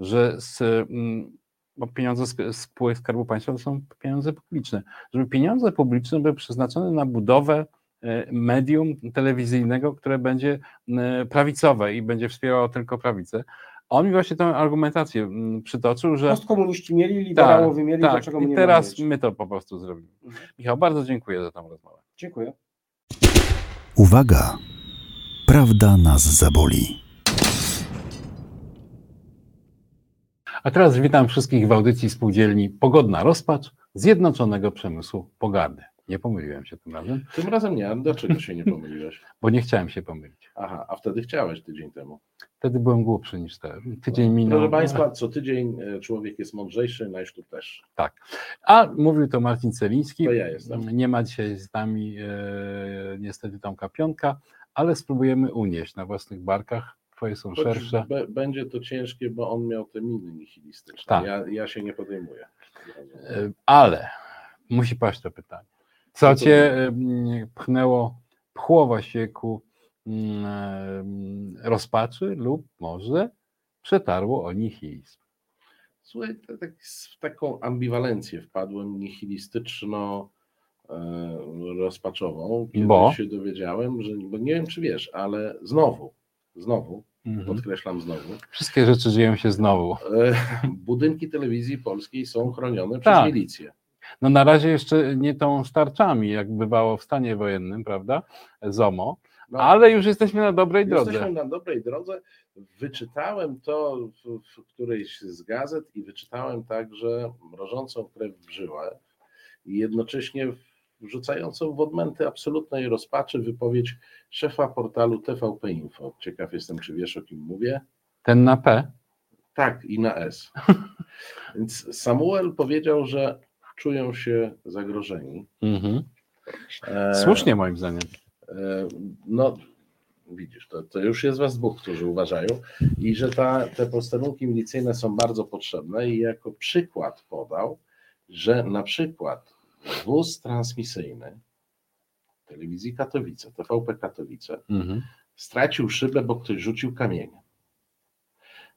że z, mm, bo pieniądze z spółek Skarbu Państwa to są pieniądze publiczne, żeby pieniądze publiczne były przeznaczone na budowę e, medium telewizyjnego, które będzie e, prawicowe i będzie wspierało tylko prawicę. On mi właśnie tę argumentację mm, przytoczył, że Postkomuniści mieli, liberałowie mieli, tak, dlaczego my i nie teraz my to po prostu zrobimy. Mhm. Michał, bardzo dziękuję za tę rozmowę. Dziękuję. Uwaga! Prawda nas zaboli. A teraz witam wszystkich w audycji spółdzielni Pogodna Rozpacz Zjednoczonego Przemysłu Pogardy. Nie pomyliłem się tym razem, Tym razem nie, a dlaczego się nie pomyliłeś? bo nie chciałem się pomylić. Aha, a wtedy chciałeś tydzień temu. Wtedy byłem głupszy niż teraz. Tydzień minął. Proszę Państwa, co tydzień e, człowiek jest mądrzejszy, Najsztuk też. A mówił to Marcin Celiński. To ja jestem. Nie ma dzisiaj z nami e, niestety Tomka Pionka, ale spróbujemy unieść na własnych barkach twoje są Choć szersze. będzie to ciężkie, bo on miał te miny nihilistyczne. Tak. Ja, ja się nie podejmuję. E, Ale musi paść to pytanie. Co cię pchnęło, pchło właśnie ku mm, rozpaczy lub może przetarło o nihilizm? Słuchaj, tak, w taką ambiwalencję wpadłem nihilistyczno e, rozpaczową, kiedy Bo? się dowiedziałem, że, bo nie wiem czy wiesz, ale znowu, znowu, Mhm. podkreślam znowu, Wszystkie rzeczy dzieją się znowu. e, budynki telewizji polskiej są chronione przez Tak. milicję. No na razie jeszcze nie tą starczami, jak bywało w stanie wojennym, prawda? ZOMO, No, ale już jesteśmy na dobrej drodze. Jesteśmy na dobrej drodze. Wyczytałem to w, w którejś z gazet i wyczytałem także mrożącą krew w żyłach i jednocześnie wrzucającą w odmęty absolutnej rozpaczy wypowiedź szefa portalu TVP Info. Ciekaw jestem, czy wiesz o kim mówię. Ten na P. Tak, i na S. Więc Samuel powiedział, że czują się zagrożeni. Mhm. E, Słusznie moim zdaniem. E, No, widzisz, to, to już jest was dwóch, którzy uważają i że ta, te posterunki milicyjne są bardzo potrzebne i jako przykład podał, że na przykład wóz transmisyjny telewizji Katowice, TVP Katowice, Mhm. stracił szybę, bo ktoś rzucił kamieniem.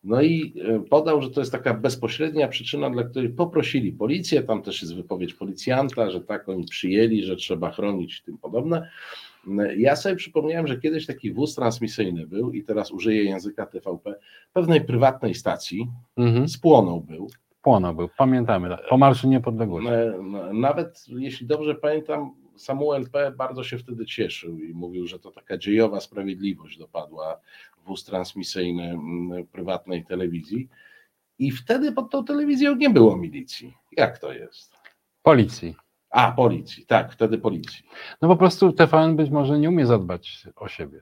No i e, podał, że to jest taka bezpośrednia przyczyna, dla której poprosili policję, tam też jest wypowiedź policjanta, że tak oni przyjęli, że trzeba chronić i tym podobne. Ja sobie przypomniałem, że kiedyś taki wóz transmisyjny był i teraz użyję języka TVP, pewnej prywatnej stacji, Mhm. spłonął był. Płonął był, pamiętamy. Po Marszu Niepodległości. E, no, Nawet jeśli dobrze pamiętam, Samuel P. bardzo się wtedy cieszył i mówił, że to taka dziejowa sprawiedliwość dopadła wóz transmisyjny mm, prywatnej telewizji. I wtedy pod tą telewizją nie było milicji. Jak to jest? Policji. A, policji, tak, wtedy policji. No po prostu TVN być może nie umie zadbać o siebie.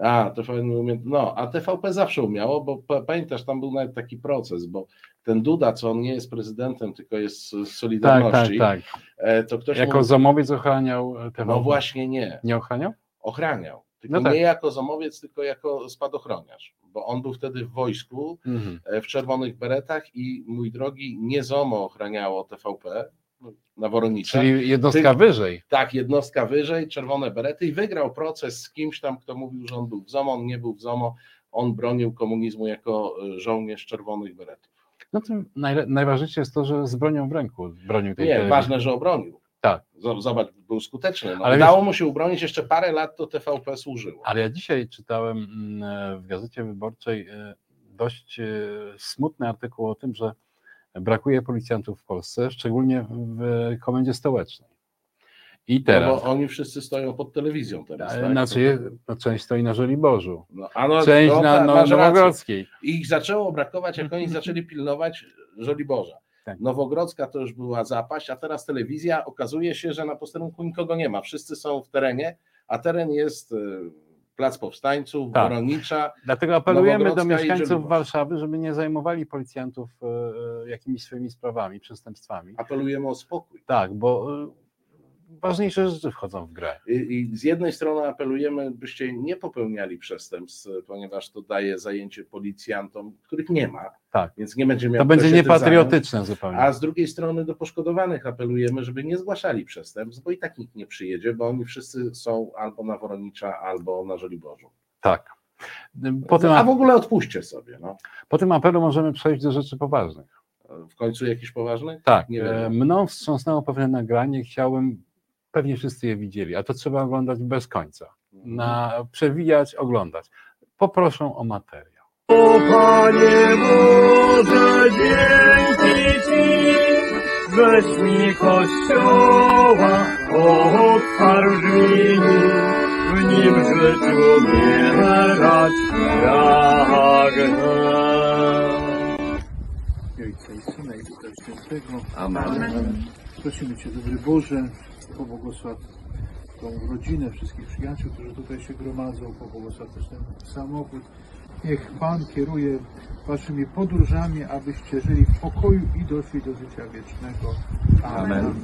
A, TVN nie umie, no, a TVP zawsze umiało, bo pa- pamiętasz, tam był nawet taki proces, bo ten Duda, co on nie jest prezydentem, tylko jest z Tak, tak, Solidarności, tak. e, to ktoś Jako mu... zamowiec ochraniał TVN. No właśnie nie. Nie ochraniał? ochraniał. Tylko No tak. nie jako zamowiec, tylko jako spadochroniarz, bo on był wtedy w wojsku, Mhm. e, w czerwonych beretach i mój drogi, nie ZOMO ochraniało TVP na Woronicza. Czyli jednostka Ty- wyżej. Tak, jednostka wyżej, czerwone berety i wygrał proces z kimś tam, kto mówił, że on był w ZOMO, on nie był w ZOMO, on bronił komunizmu jako e, żołnierz czerwonych beretów. No to najważniejsze jest to, że z bronią w ręku bronił tej Nie, telewizji. ważne, że obronił. Tak. Zobacz, był skuteczny. No, Ale udało mu się ubronić, jeszcze parę lat to TVP służyło. Ale ja dzisiaj czytałem mm, e, w Gazecie Wyborczej e, dość e, smutny artykuł o tym, że brakuje policjantów w Polsce, szczególnie w Komendzie Stołecznej. I No teraz, bo oni wszyscy stoją pod telewizją teraz. tak? znaczy, no, część stoi na Żoliborzu, No, no, część no, na tak, no, rację. Nowogrodzkiej. I ich zaczęło brakować, jak oni zaczęli pilnować Żoliborza. Tak. Nowogrodzka to już była zapaść, a teraz telewizja okazuje się, że na posterunku nikogo nie ma. Wszyscy są w terenie, a teren jest e, Plac Powstańców, Tak. Woronicza. Dlatego apelujemy do mieszkańców. Warszawy, żeby nie zajmowali policjantów e, e, jakimiś swoimi sprawami, przestępstwami. Apelujemy o spokój. Tak, bo ważniejsze rzeczy wchodzą w grę. I, z jednej strony apelujemy, byście nie popełniali przestępstw, ponieważ to daje zajęcie policjantom, których nie ma, Tak. więc nie będzie miał To będzie niepatriotyczne zupełnie. A z drugiej strony do poszkodowanych apelujemy, żeby nie zgłaszali przestępstw, bo i tak nikt nie przyjedzie, bo oni wszyscy są albo na Woronicza, albo na Żoliborzu. Tak. A w ogóle odpuśćcie sobie. No. po tym apelu możemy przejść do rzeczy poważnych. W końcu jakiś poważny? Tak, Nie e, wiadomo. mną wstrząsnęło pewne nagranie, chciałem, pewnie wszyscy je widzieli, a to trzeba oglądać bez końca. Na, przewijać, oglądać. Poproszę o materiał. O Panie Boże, dzięki Ci, żeś mi Kościoła otwarł w nim życiu umierać pragnę. Ojca i Syna i Ducha Świętego. Amen. Prosimy Cię, dobry Boże, pobłogosław tą rodzinę, wszystkich przyjaciół, którzy tutaj się gromadzą, pobłogosław też ten samochód. Niech Pan kieruje Waszymi podróżami, abyście żyli w pokoju i doszli do życia wiecznego. Amen.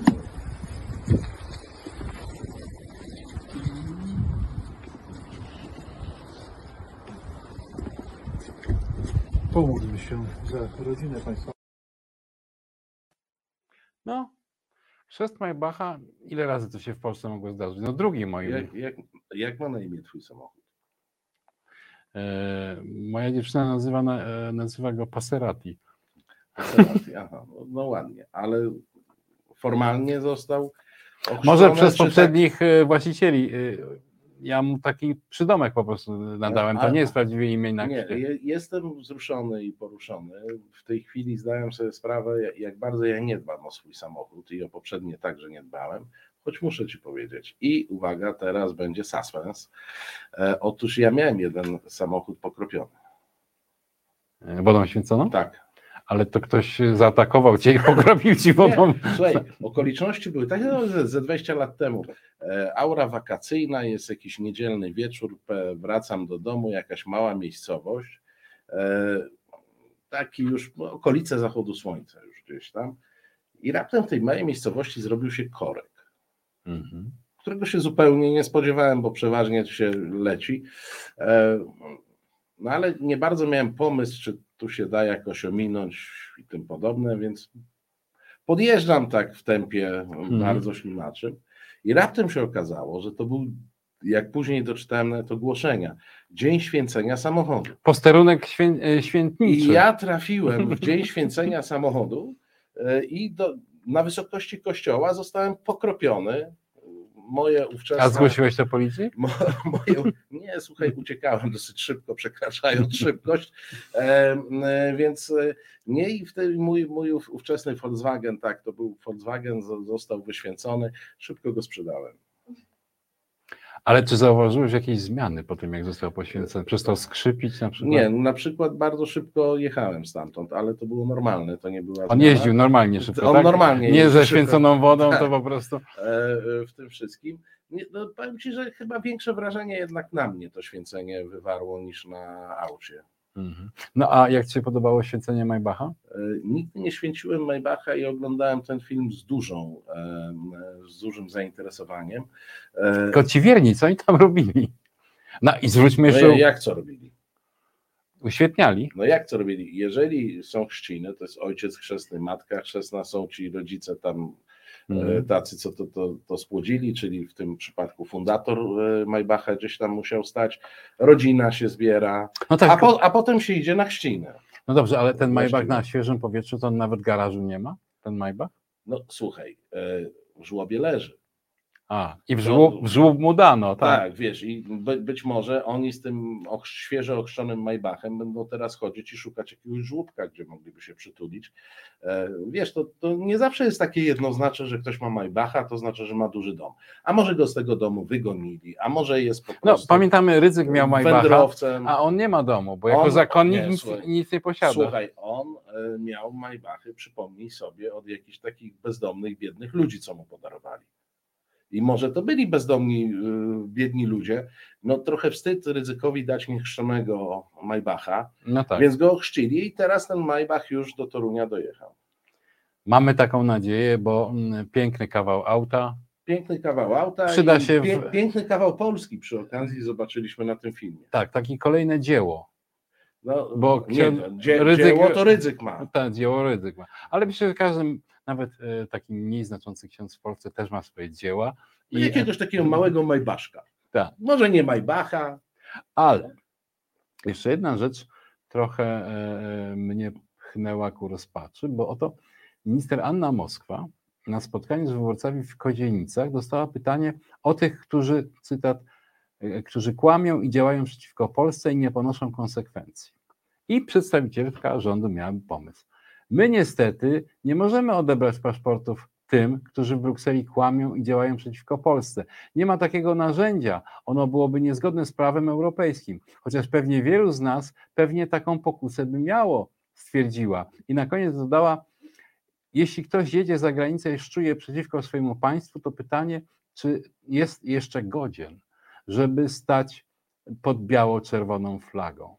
Pomódlmy się za rodzinę państwa. No, chrzest Maybacha, ile razy to się w Polsce mogło zdarzyć? No drugi moim. Jak, jak, jak ma na imię twój samochód? E, moja dziewczyna nazywa, na, e, nazywa go Passerati. Maserati, Aha, no, no ładnie, ale formalnie został Może przez tak- poprzednich e, właścicieli. Ja mu taki przydomek po prostu nadałem. To nie jest prawdziwe imię na Nie, jestem wzruszony i poruszony. W tej chwili zdaję sobie sprawę, jak- jak bardzo ja nie dbam o swój samochód i o poprzednie także nie dbałem, choć muszę Ci powiedzieć. I uwaga, teraz będzie suspens. E, otóż ja miałem jeden samochód pokropiony. E, Wodą święconą? Tak. Ale to ktoś zaatakował cię i pokropił ci wodą. Słuchaj, okoliczności były takie no, ze, ze 20 lat temu. E, aura wakacyjna, jest jakiś niedzielny wieczór, pe- wracam do domu, jakaś mała miejscowość. E, taki już no, okolice zachodu słońca już gdzieś tam. I raptem w tej małej miejscowości zrobił się korek, Mhm. którego się zupełnie nie spodziewałem, bo przeważnie się leci. E, no ale nie bardzo miałem pomysł, czy tu się da jakoś ominąć i tym podobne, więc podjeżdżam tak w tempie bardzo ślimaczym i raptem się okazało, że to był, jak później doczytałem nawet ogłoszenia, Dzień Święcenia Samochodu. Posterunek świę, e, świętniczy. I ja trafiłem w Dzień Święcenia Samochodu e, i do, na wysokości kościoła zostałem pokropiony. Moje ówczesne... A zgłosiłeś to policji? Mo- Moje, nie, słuchaj, uciekałem dosyć szybko, przekraczając szybkość, e, więc e, nie i wtedy mój, mój ów- ówczesny Volkswagen, tak, to był Volkswagen, zo- został wyświęcony, szybko go sprzedałem. Ale czy zauważyłeś jakieś zmiany po tym, jak został poświęcony? Przestał skrzypić na przykład? Nie, na przykład bardzo szybko jechałem stamtąd, ale to było normalne, to nie była On zmiana. jeździł normalnie szybko, On tak? normalnie Nie ze święconą wodą, Tak. to po prostu... e, e, w tym wszystkim. Nie, no, powiem Ci, że chyba większe wrażenie jednak na mnie to święcenie wywarło niż na aucie. Mhm. No a jak Ci się podobało święcenie Maybacha? E, Nigdy nie święciłem Maybacha i oglądałem ten film z dużą, e, z dużym zainteresowaniem. E, Tylko ci wierni, co oni tam robili? No i zwróćmy No jeszcze, jak co robili? uświetniali. No jak co robili? Jeżeli są chrzciny, to jest ojciec chrzestny, matka chrzestna, są ci rodzice tam Mhm. tacy, co to, to, to spłodzili, czyli w tym przypadku fundator e, Maybacha gdzieś tam musiał stać, rodzina się zbiera, No tak, a, po, a potem się idzie na chrzcinę. no dobrze, ale ten. Maybach na świeżym powietrzu, to on nawet garażu nie ma? Ten Maybach? No słuchaj, e, w żłobie leży. A, i w żłób, w żłób mu dano, Tak, tak. wiesz, i by, być może oni z tym och, świeżo ochrzczonym Maybachem będą teraz chodzić i szukać jakiegoś żłóbka, gdzie mogliby się przytulić. E, wiesz, to, to nie zawsze jest takie jednoznaczne, że ktoś ma Maybacha, to znaczy, że ma duży dom. A może go z tego domu wygonili, a może jest po No, prostu pamiętamy, Rydzyk miał Maybacha, a on nie ma domu, bo jako On- zakonnik nie, nic, słuchaj. nic nie posiada. Słuchaj, on e, miał Maybachy, przypomnij sobie, od jakichś takich bezdomnych, biednych ludzi, co mu podarowali. I może to byli bezdomni, y, biedni ludzie. No trochę wstyd ryzykowi dać niechrzczonego Maybacha, No tak. więc go ochrzcili i teraz ten Maybach już do Torunia dojechał. Mamy taką nadzieję, bo mm, piękny kawał auta. Piękny kawał auta Przyda się w- piękny kawał Polski przy okazji zobaczyliśmy na tym filmie. Tak, takie kolejne dzieło. No, Bo nie, dzie, Rydzyk- dzieło to ryzyk ma. Tak, dzieło Rydzyk ma. Ale myślę, że każdy, nawet e, taki mniej znaczący ksiądz w Polsce też ma swoje dzieła. I jakiegoś takiego małego Maybaszka. Tak. Może nie Maybacha, Ale jeszcze jedna rzecz trochę e, e, mnie pchnęła ku rozpaczy, bo oto minister Anna Moskwa na spotkaniu z wyborcami w Kozienicach dostała pytanie o tych, którzy, cytat, e, którzy kłamią i działają przeciwko Polsce i nie ponoszą konsekwencji. I przedstawicielka rządu miała pomysł. My niestety nie możemy odebrać paszportów tym, którzy w Brukseli kłamią i działają przeciwko Polsce. Nie ma takiego narzędzia. Ono byłoby niezgodne z prawem europejskim. Chociaż pewnie wielu z nas pewnie taką pokusę by miało, stwierdziła. I na koniec dodała, jeśli ktoś jedzie za granicę i szczuje przeciwko swojemu państwu, to pytanie, czy jest jeszcze godzien, żeby stać pod biało-czerwoną flagą.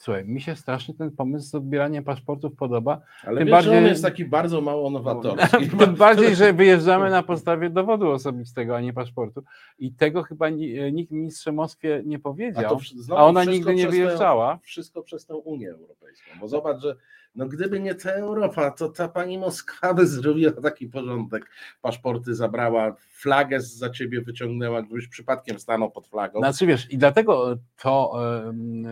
Słuchaj, mi się strasznie ten pomysł z odbieraniem paszportów podoba. Ale Tym wiesz, bardziej- on jest taki bardzo mało nowatorski. Tym bardziej, że wyjeżdżamy na podstawie dowodu osobistego, a nie paszportu. I tego chyba ni- nikt ministrze Moskwie nie A, powiedział. to wsz- znowu A ona nigdy nie przez tę- wyjeżdżała. Wszystko przez tę Unię Europejską. Bo zobacz, że no gdyby nie ta Europa, to ta pani Moskwa by zrobiła taki porządek. Paszporty zabrała, flagę za ciebie wyciągnęła, gdybyś przypadkiem stanął pod flagą. Znaczy wiesz, i dlatego to em,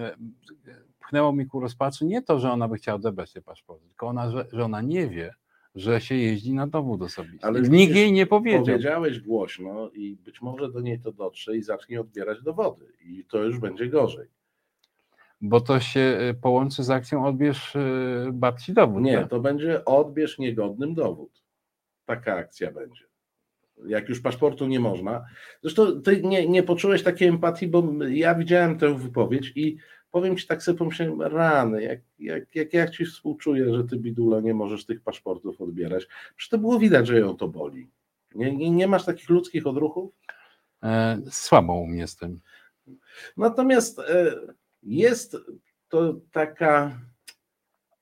pchnęło mi ku rozpaczy nie to, że ona by chciała odebrać te paszporty, tylko ona, że, że ona nie wie, że się jeździ na dowód osobisty. Ale Nikt jej nie powiedział. Powiedziałeś głośno i być może do niej to dotrze i zacznie odbierać dowody. I to już będzie gorzej. Bo to się e, połączy z akcją odbierz e, babci dowód. Nie, tak? to będzie odbierz niegodnym dowód. Taka akcja będzie. Jak już paszportu nie można. Zresztą ty nie, nie poczułeś takiej empatii, bo ja widziałem tę wypowiedź i powiem ci tak sobie pomyślałem, rany, jak, jak, jak ja ci współczuję, że ty Bidulo nie możesz tych paszportów odbierać. Przecież to było widać, że ją to boli. Nie, nie, nie masz takich ludzkich odruchów? E, z tym. Natomiast e, jest to taka,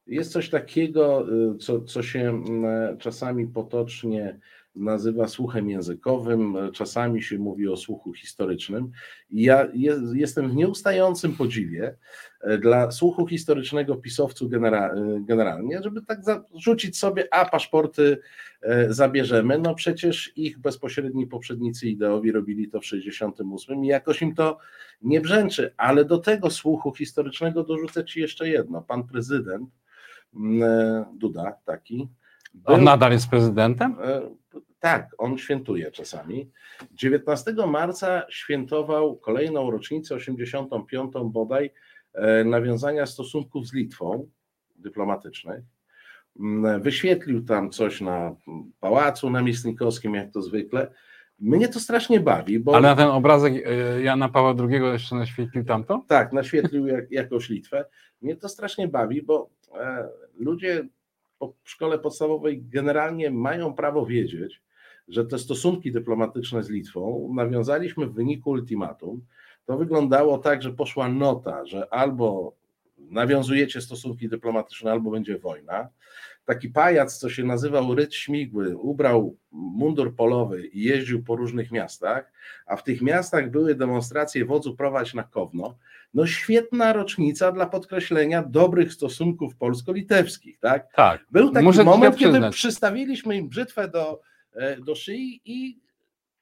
jest coś takiego, e, co, co się m, czasami potocznie nazywa słuchem językowym, czasami się mówi o słuchu historycznym. I ja je, jestem w nieustającym podziwie e, dla słuchu historycznego genera, e, generalnie, żeby tak rzucić sobie, a paszporty e, zabierzemy, no przecież ich bezpośredni poprzednicy ideowi robili to w 68 i jakoś im to nie brzęczy, ale do tego słuchu historycznego dorzucę Ci jeszcze jedno. Pan prezydent Duda, taki. On był- nadal jest prezydentem? e, Tak, on świętuje czasami. 19 marca świętował kolejną rocznicę, 85. bodaj, e, nawiązania stosunków z Litwą dyplomatycznych. Mm, Wyświetlił tam coś na pałacu namiestnikowskim, jak to zwykle. Mnie to strasznie bawi, bo. Ale na ten obrazek e, Jana Pawła II jeszcze naświetlił tamto? Tak, naświetlił jak, jakąś Litwę. Mnie to strasznie bawi, bo ludzie po szkole podstawowej generalnie mają prawo wiedzieć, że te stosunki dyplomatyczne z Litwą nawiązaliśmy w wyniku ultimatum. To wyglądało tak, że poszła nota, że albo nawiązujecie stosunki dyplomatyczne, albo będzie wojna. Taki pajac, co się nazywał Ryd Śmigły, ubrał mundur polowy i jeździł po różnych miastach, a w tych miastach były demonstracje wodzu prowadź na Kowno. No świetna rocznica dla podkreślenia dobrych stosunków polsko-litewskich, tak? Tak. Był taki Muszę moment, kiedy przystawiliśmy im brzytwę do, e, do szyi i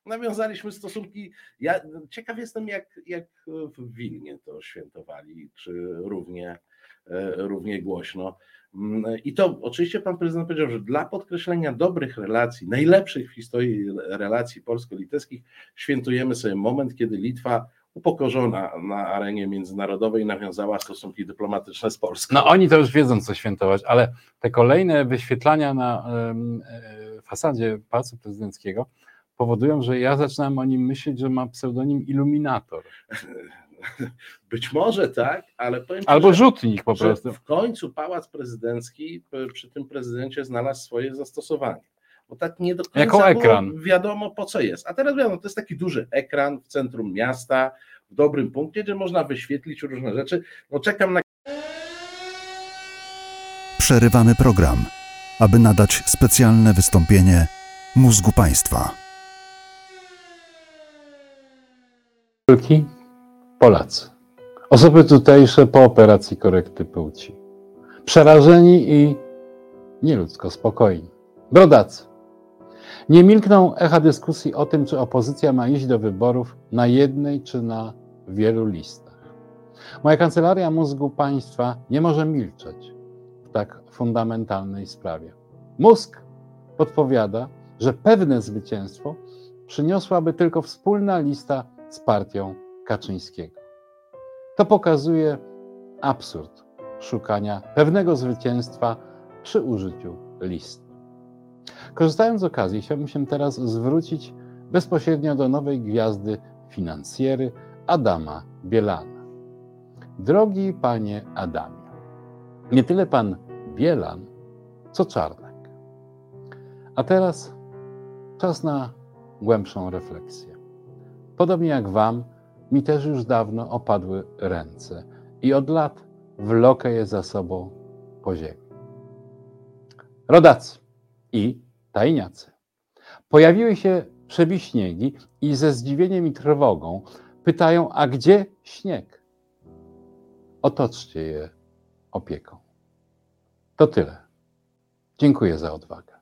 nawiązaliśmy stosunki. Ja ciekaw jestem, jak, jak w Wilnie to świętowali, czy równie, e, równie głośno. Mm, I to oczywiście pan prezydent powiedział, że dla podkreślenia dobrych relacji, najlepszych w historii relacji polsko-litewskich, świętujemy sobie moment, kiedy Litwa upokorzona na arenie międzynarodowej nawiązała stosunki dyplomatyczne z Polską. No oni to już wiedzą, co świętować, ale te kolejne wyświetlania na e, fasadzie Pałacu Prezydenckiego powodują, że ja zaczynam o nim myśleć, że ma pseudonim Iluminator. Być może tak, ale powiem ci, Albo że, rzutnik po prostu. w końcu pałac prezydencki p- przy tym prezydencie znalazł swoje zastosowanie. Bo tak nie do końca Jako było ekran. wiadomo po co jest. A teraz wiadomo, to jest taki duży ekran w centrum miasta, w dobrym punkcie, gdzie można wyświetlić różne rzeczy. No czekam na Przerywamy program, aby nadać specjalne wystąpienie mózgu państwa. Polki, Polacy. Osoby tutejsze po operacji korekty płci. Przerażeni i nieludzko spokojni. Brodacy. Nie milkną echa dyskusji o tym, czy opozycja ma iść do wyborów na jednej czy na wielu listach. Moja kancelaria mózgu państwa nie może milczeć w tak fundamentalnej sprawie. Mózg podpowiada, że pewne zwycięstwo przyniosłaby tylko wspólna lista z partią Kaczyńskiego. To pokazuje absurd szukania pewnego zwycięstwa przy użyciu list. Korzystając z okazji, chciałbym się teraz zwrócić bezpośrednio do nowej gwiazdy finansjery Adama Bielana. Drogi panie Adamie, nie tyle pan Bielan, co Czarnek. A teraz czas na głębszą refleksję. Podobnie jak Wam, mi też już dawno opadły ręce i od lat wlokę je za sobą po ziemi. Rodacy i tajniacy. Pojawiły się przebiśniegi i ze zdziwieniem i trwogą pytają, a gdzie śnieg? Otoczcie je opieką. To tyle. Dziękuję za odwagę.